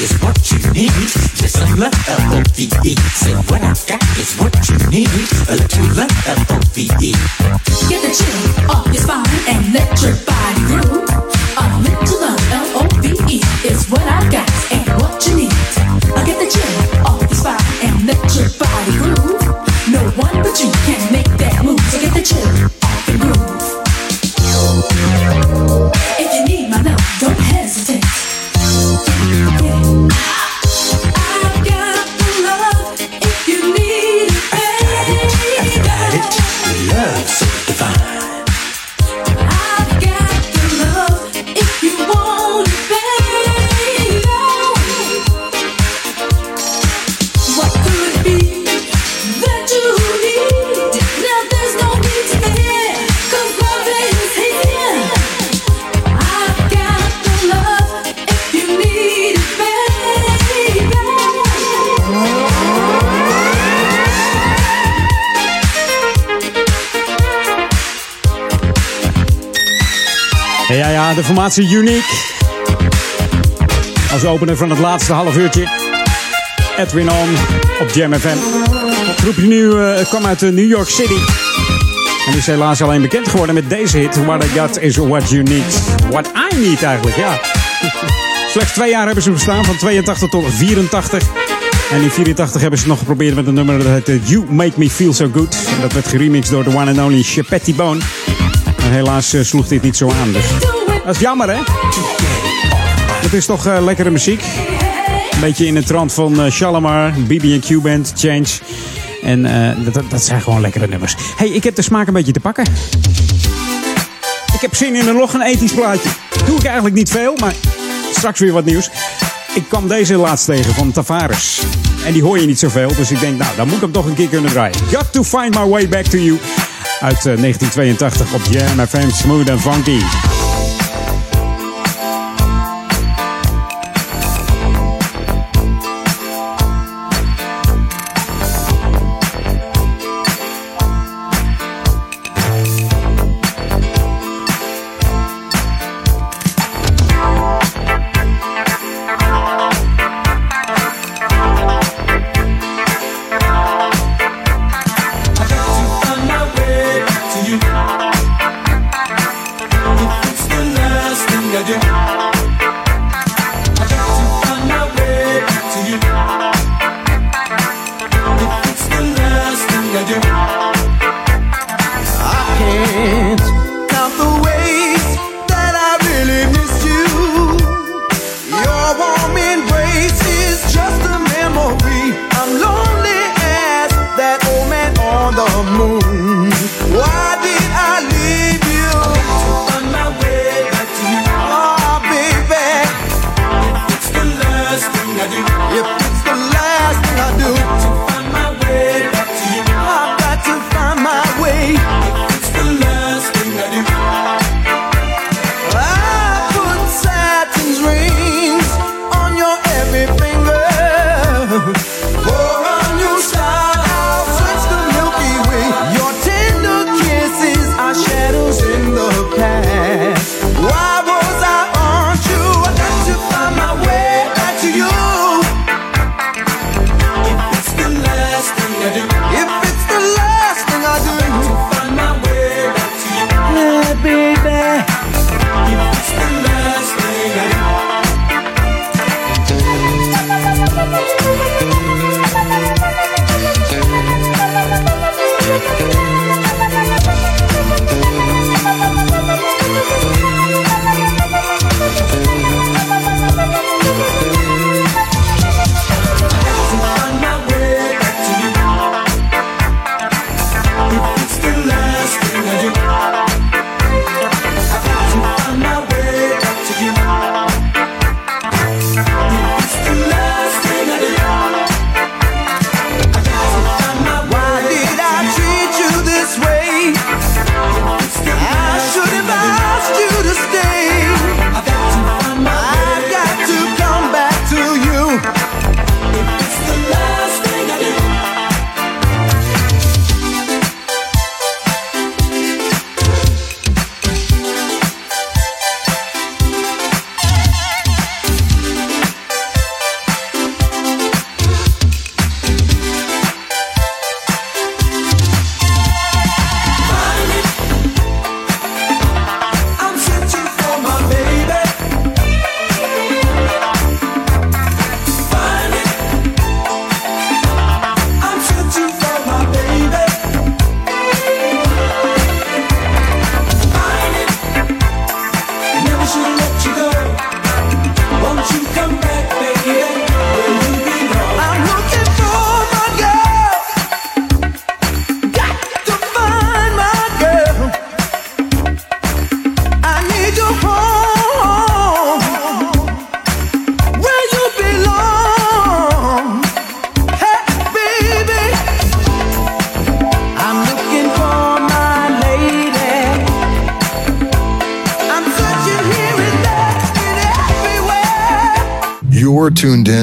Is what you need. Just some love, L-O-V-E. Say what I got is what you need. A little love, L-O-V-E. Get the chill off your spine and let your body groove. Ja, de formatie Unique. Als opener van het laatste half uurtje. Edwin On op Jam FM. Het groepje nu eh, kwam uit eh, New York City. En is helaas alleen bekend geworden met deze hit. What I got is what you need. What I need eigenlijk, ja. Slechts twee jaar hebben ze bestaan, van 82 tot 84. En in 84 hebben ze nog geprobeerd met een nummer dat heette You Make Me Feel So Good. En dat werd geremixed door de one and only Chapetti Bone. Maar helaas eh, sloeg dit niet zo aan. Dus. Dat is jammer, hè? Het is toch eh, lekkere muziek. Een beetje in het trant van eh, Shalimar, BB&Q Band, Change. En eh, dat, dat zijn gewoon lekkere nummers. hey, ik heb de smaak een beetje te pakken. Ik heb zin in een nog een ethisch plaatje. Doe ik eigenlijk niet veel, maar straks weer wat nieuws. Ik kwam deze laatst tegen van Tavares. En die hoor je niet zoveel, dus ik denk, nou, dan moet ik hem toch een keer kunnen draaien. Got to find my way back to you. Uit eh, 1982 op Jam FM Smooth and Funky.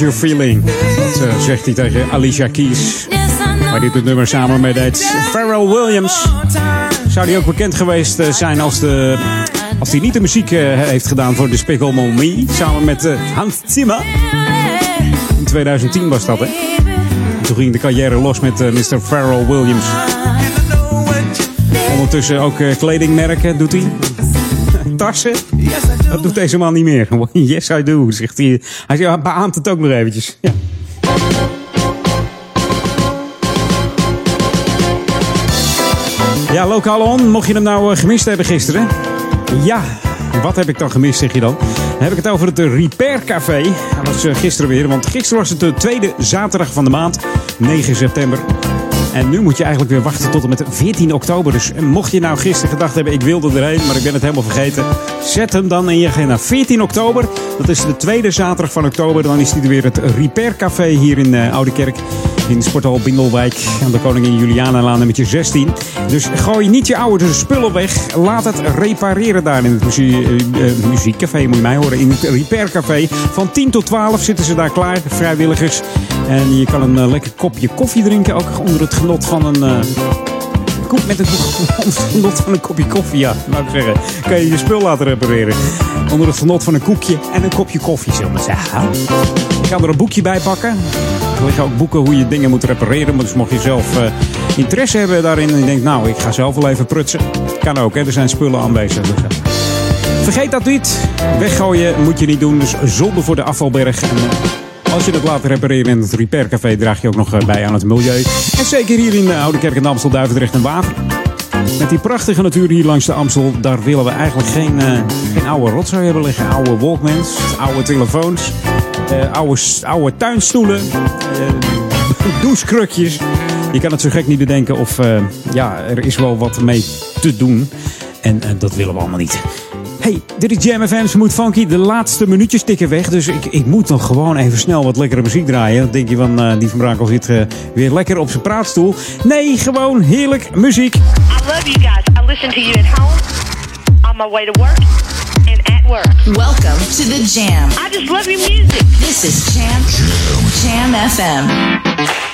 You're feeling. Dat eh, zegt hij tegen Alicia Keys. Waar dit het nummer samen mee deed. Pharrell Williams. Zou die ook bekend geweest eh, zijn als, de, als hij niet de muziek eh, heeft gedaan voor Despicable Me? Samen met Hans Zimmer. In 2010 was dat, hè? En Toen ging de carrière los met Mr. Pharrell Williams. Ondertussen ook kledingmerken doet hij. Tassen. Dat doet deze man niet meer. Yes, I do, zegt hij. Hij beaamt het ook nog eventjes. Ja. Ja, Lokaal On, mocht je hem nou eh, gemist hebben gisteren. Ja, wat heb ik dan gemist, zeg je dan? Dan heb ik het over het Repair Café. Dat was eh, gisteren weer, want gisteren was het de tweede zaterdag van de maand, 9 september. En nu moet je eigenlijk weer wachten tot en met 14 oktober. Dus mocht je nou gisteren gedacht hebben, ik wilde erheen, maar ik ben het helemaal vergeten. Zet hem dan in je agenda. 14 oktober, dat is de tweede zaterdag van oktober. Dan is er weer het Repair Café hier in uh, Oude Kerk. In Sporthal Bindelwijk aan de Koningin Julianalaan nummertje 16. Dus gooi niet je oude spullen weg. Laat het repareren daar in het muzie uh, muziekcafé, moet je mij horen. In het Repair Café. Van 10 tot 12 zitten ze daar klaar, vrijwilligers. En je kan een uh, lekker kopje koffie drinken, ook onder het genot van een, koek met een genot van een kopje koffie. Ja, laat ik zeggen. Kan je je spul laten repareren. Onder het genot van een koekje en een kopje koffie, zullen we zeggen. Ga er een boekje bij pakken. Er liggen ook boeken hoe je dingen moet repareren. Dus mocht je zelf uh, interesse hebben daarin en je denkt, nou, ik ga zelf wel even prutsen. Kan ook, hè. er zijn spullen aanwezig. Dus, uh, vergeet dat niet. Weggooien moet je niet doen. Dus zonde voor de afvalberg. En, uh, als je dat laat repareren in het repaircafé, draag je ook nog bij aan het milieu. En zeker hier in Oude Kerk en Amstel, Duivendrecht en Waver. Met die prachtige natuur hier langs de Amstel, daar willen we eigenlijk geen, geen oude rotzooi hebben liggen. Oude walkmans, oude telefoons, oude, oude tuinstoelen, uh, douchekrukjes. Je kan het zo gek niet bedenken of ja, er is wel wat mee te doen. En dat willen we allemaal niet. Hey, dit is Jam FM Smooth Funky. De laatste minuutjes tikken weg. Dus ik, ik moet nog gewoon even snel wat lekkere muziek draaien. Dan denk je van, die van Brakel zit weer lekker op zijn praatstoel. Nee, gewoon heerlijk muziek. I love you guys. I listen to you at home, on my way to work, Welcome to the Jam. I just love your music. This is Jam, Jam, Jam FM.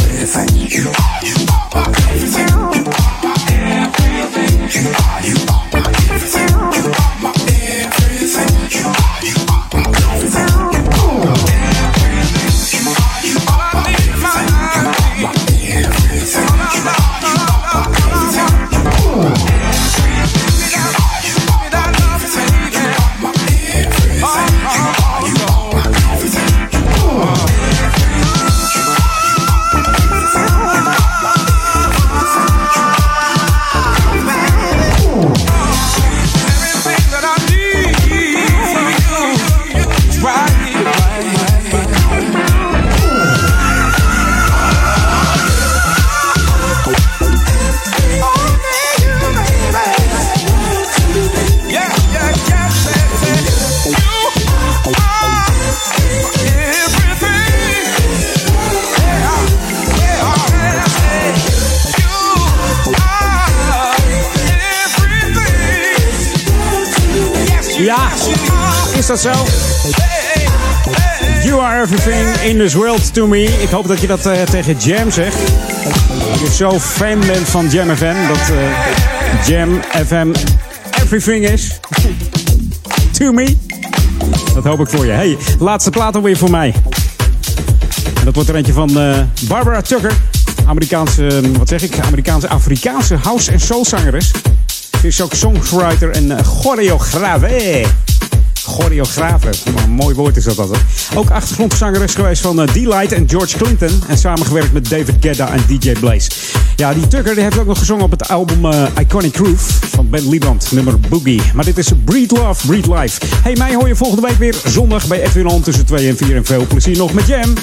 everything you are, you are everything you are, everything you are, you are. To me. Ik hoop dat je dat uh, tegen Jam zegt. Dat je zo fan bent van Jam FM. Dat uh, Jam FM everything is. to me. Dat hoop ik voor je. Hey, laatste plaat alweer voor mij. Dat wordt er eentje van uh, Barbara Tucker. Amerikaanse, wat zeg ik? Amerikaanse, Afrikaanse house- en soulzangeres. Ze is ook songwriter en choreograaf. Hey. Choreografe. Een mooi woord is dat altijd. Ook achtergrondzangeres geweest van uh, D-Light en George Clinton. En samengewerkt met David Guetta en DJ Blaze. Ja, die Tucker die heeft ook nog gezongen op het album uh, Iconic Groove van Ben Liebrand, nummer Boogie. Maar dit is Breed Love, Breed Life. Hey, mij hoor je volgende week weer zondag bij Edwin tussen 2 en 4. En veel plezier nog met Jam.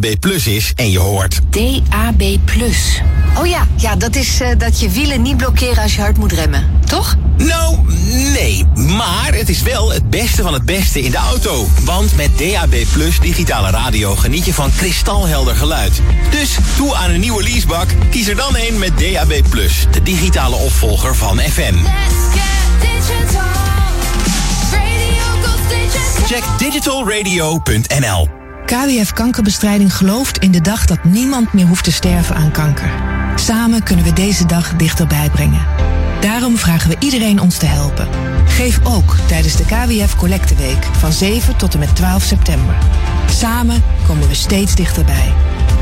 DAB Plus is en je hoort... DAB+. Oh ja, ja dat is eh, dat je wielen niet blokkeren als je hard moet remmen, toch? Nou, nee. Maar het is wel het beste van het beste in de auto. Want met DAB Plus digitale radio geniet je van kristalhelder geluid. Dus toe aan een nieuwe leasebak. Kies er dan een met DAB Plus. De digitale opvolger van FM. Check digitalradio.nl KWF Kankerbestrijding gelooft in de dag dat niemand meer hoeft te sterven aan kanker. Samen kunnen we deze dag dichterbij brengen. Daarom vragen we iedereen ons te helpen. Geef ook tijdens de KWF Collecteweek van 7 tot en met 12 september. Samen komen we steeds dichterbij.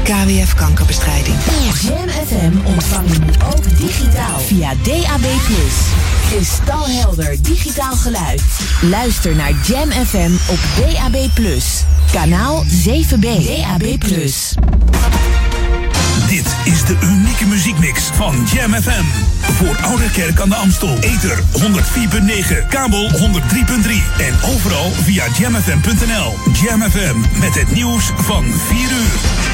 KWF Kankerbestrijding. Jam FM ontvang je nu ook digitaal via DAB+. Kristalhelder digitaal geluid. Luister naar Jam FM op DAB+. Kanaal 7B. DAB+. Dit is de unieke muziekmix van Jam FM. Voor Oude Kerk aan de Amstel. Ether 104.9, kabel 103.3 en overal via jamfm.nl. Jam FM met het nieuws van 4 uur.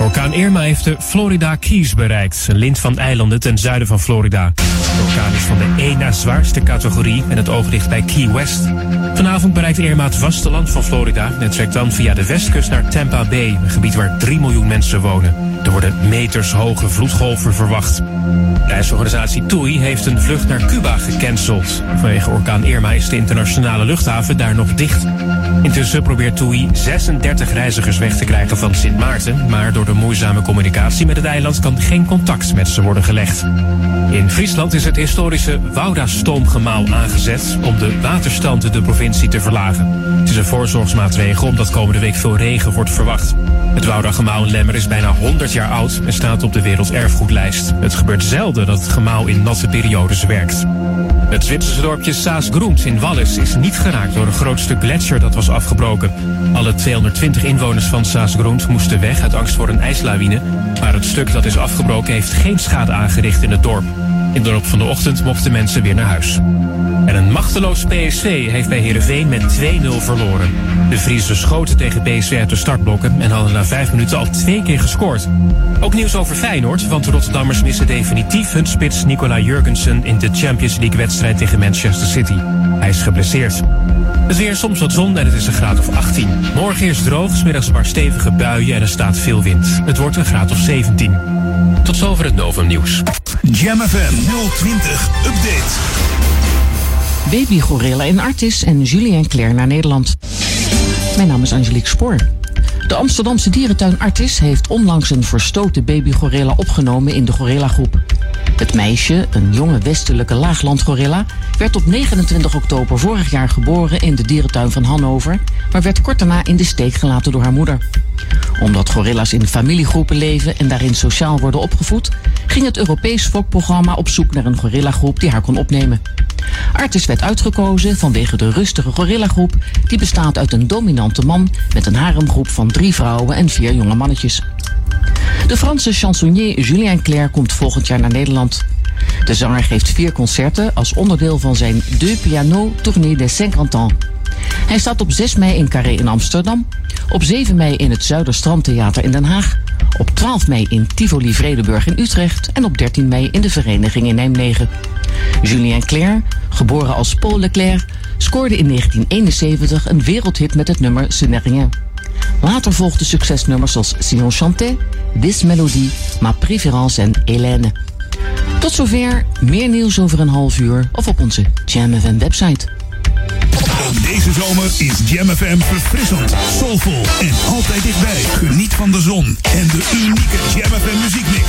Orkaan Irma heeft de Florida Keys bereikt, een lint van eilanden ten zuiden van Florida. De orkaan is van de 1 na zwaarste categorie en het oog bij Key West. Vanavond bereikt Irma het vasteland van Florida en trekt dan via de westkust naar Tampa Bay, een gebied waar 3 miljoen mensen wonen. Er worden metershoge vloedgolven verwacht. Reisorganisatie TUI heeft een vlucht naar Cuba gecanceld. Vanwege orkaan Irma is de internationale luchthaven daar nog dicht. Intussen probeert TUI 36 reizigers weg te krijgen van Sint Maarten, maar door de moeizame communicatie met het eiland kan geen contact met ze worden gelegd. In Friesland is het historische Wouda-stoomgemaal aangezet om de waterstand in de provincie te verlagen. Het is een voorzorgsmaatregel omdat komende week veel regen wordt verwacht. Het Wouda-gemaal in Lemmer is bijna 100 jaar oud en staat op de werelderfgoedlijst. Het gebeurt zelden dat het gemaal in natte periodes werkt. Het Zwitserse dorpje Saas-Grund in Wallis is niet geraakt door een groot stuk gletsjer dat was afgebroken. Alle 220 inwoners van Saas-Grund moesten weg uit angst voor een ijslawine, maar het stuk dat is afgebroken heeft geen schade aangericht in het dorp. In de loop van de ochtend mochten mensen weer naar huis. En een machteloos PSV heeft bij Heerenveen met 2-0 verloren. De Friese schoten tegen PSV uit de startblokken en hadden na vijf minuten al twee keer gescoord. Ook nieuws over Feyenoord, want de Rotterdammers missen definitief hun spits Nicola Jurgensen in de Champions League wedstrijd tegen Manchester City. Hij is geblesseerd. Het weer soms wat zon en het is een graad of 18. Morgen is droog, smiddags een paar stevige buien en er staat veel wind. Het wordt een graad of 17. Tot zover het Novum nieuws. Jam FM 020 Update. Baby Gorilla in Artis en Julien Claire naar Nederland. Mijn naam is Angelique Spoor. De Amsterdamse dierentuin Artis heeft onlangs een verstoten babygorilla opgenomen in de gorillagroep. Het meisje, een jonge westelijke laaglandgorilla, werd op 29 oktober vorig jaar geboren in de dierentuin van Hannover, maar werd kort daarna in de steek gelaten door haar moeder. Omdat gorilla's in familiegroepen leven en daarin sociaal worden opgevoed, ging het Europees fokprogramma op zoek naar een gorillagroep die haar kon opnemen. Artis werd uitgekozen vanwege de rustige gorillagroep, die bestaat uit een dominante man met een haremgroep van drie vrouwen en vier jonge mannetjes. De Franse chansonnier Julien Clerc komt volgend jaar naar Nederland. De zanger geeft vier concerten als onderdeel van zijn Deux Piano Tournée des 50 ans. Hij staat op 6 mei in Carré in Amsterdam, op 7 mei in het Zuiderstrandtheater in Den Haag, op 12 mei in Tivoli Vredenburg in Utrecht en op 13 mei in de Vereniging in Nijmegen. Julien Clerc, geboren als Paul Leclerc, scoorde in 1971 een wereldhit met het nummer Ce rien. Later volgden succesnummers als Si on chantait, This Melody, Ma Préférence en Hélène. Tot zover, meer nieuws over een half uur of op onze Jam FM website. Ook deze zomer is Jam FM verfrissend, soulvol en altijd dichtbij. Geniet van de zon en de unieke Jam FM muziekmix.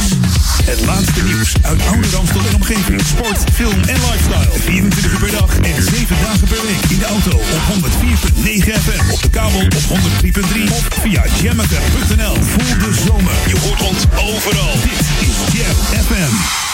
Het laatste nieuws uit oude Ramstel en omgeving. Sport, film en lifestyle. 24 uur per dag en 7 dagen per week. In de auto op 104.9 FM. Op de kabel op 103.3 of via jamfm.nl. Voel de zomer. Je hoort ons overal. Dit is Jam FM.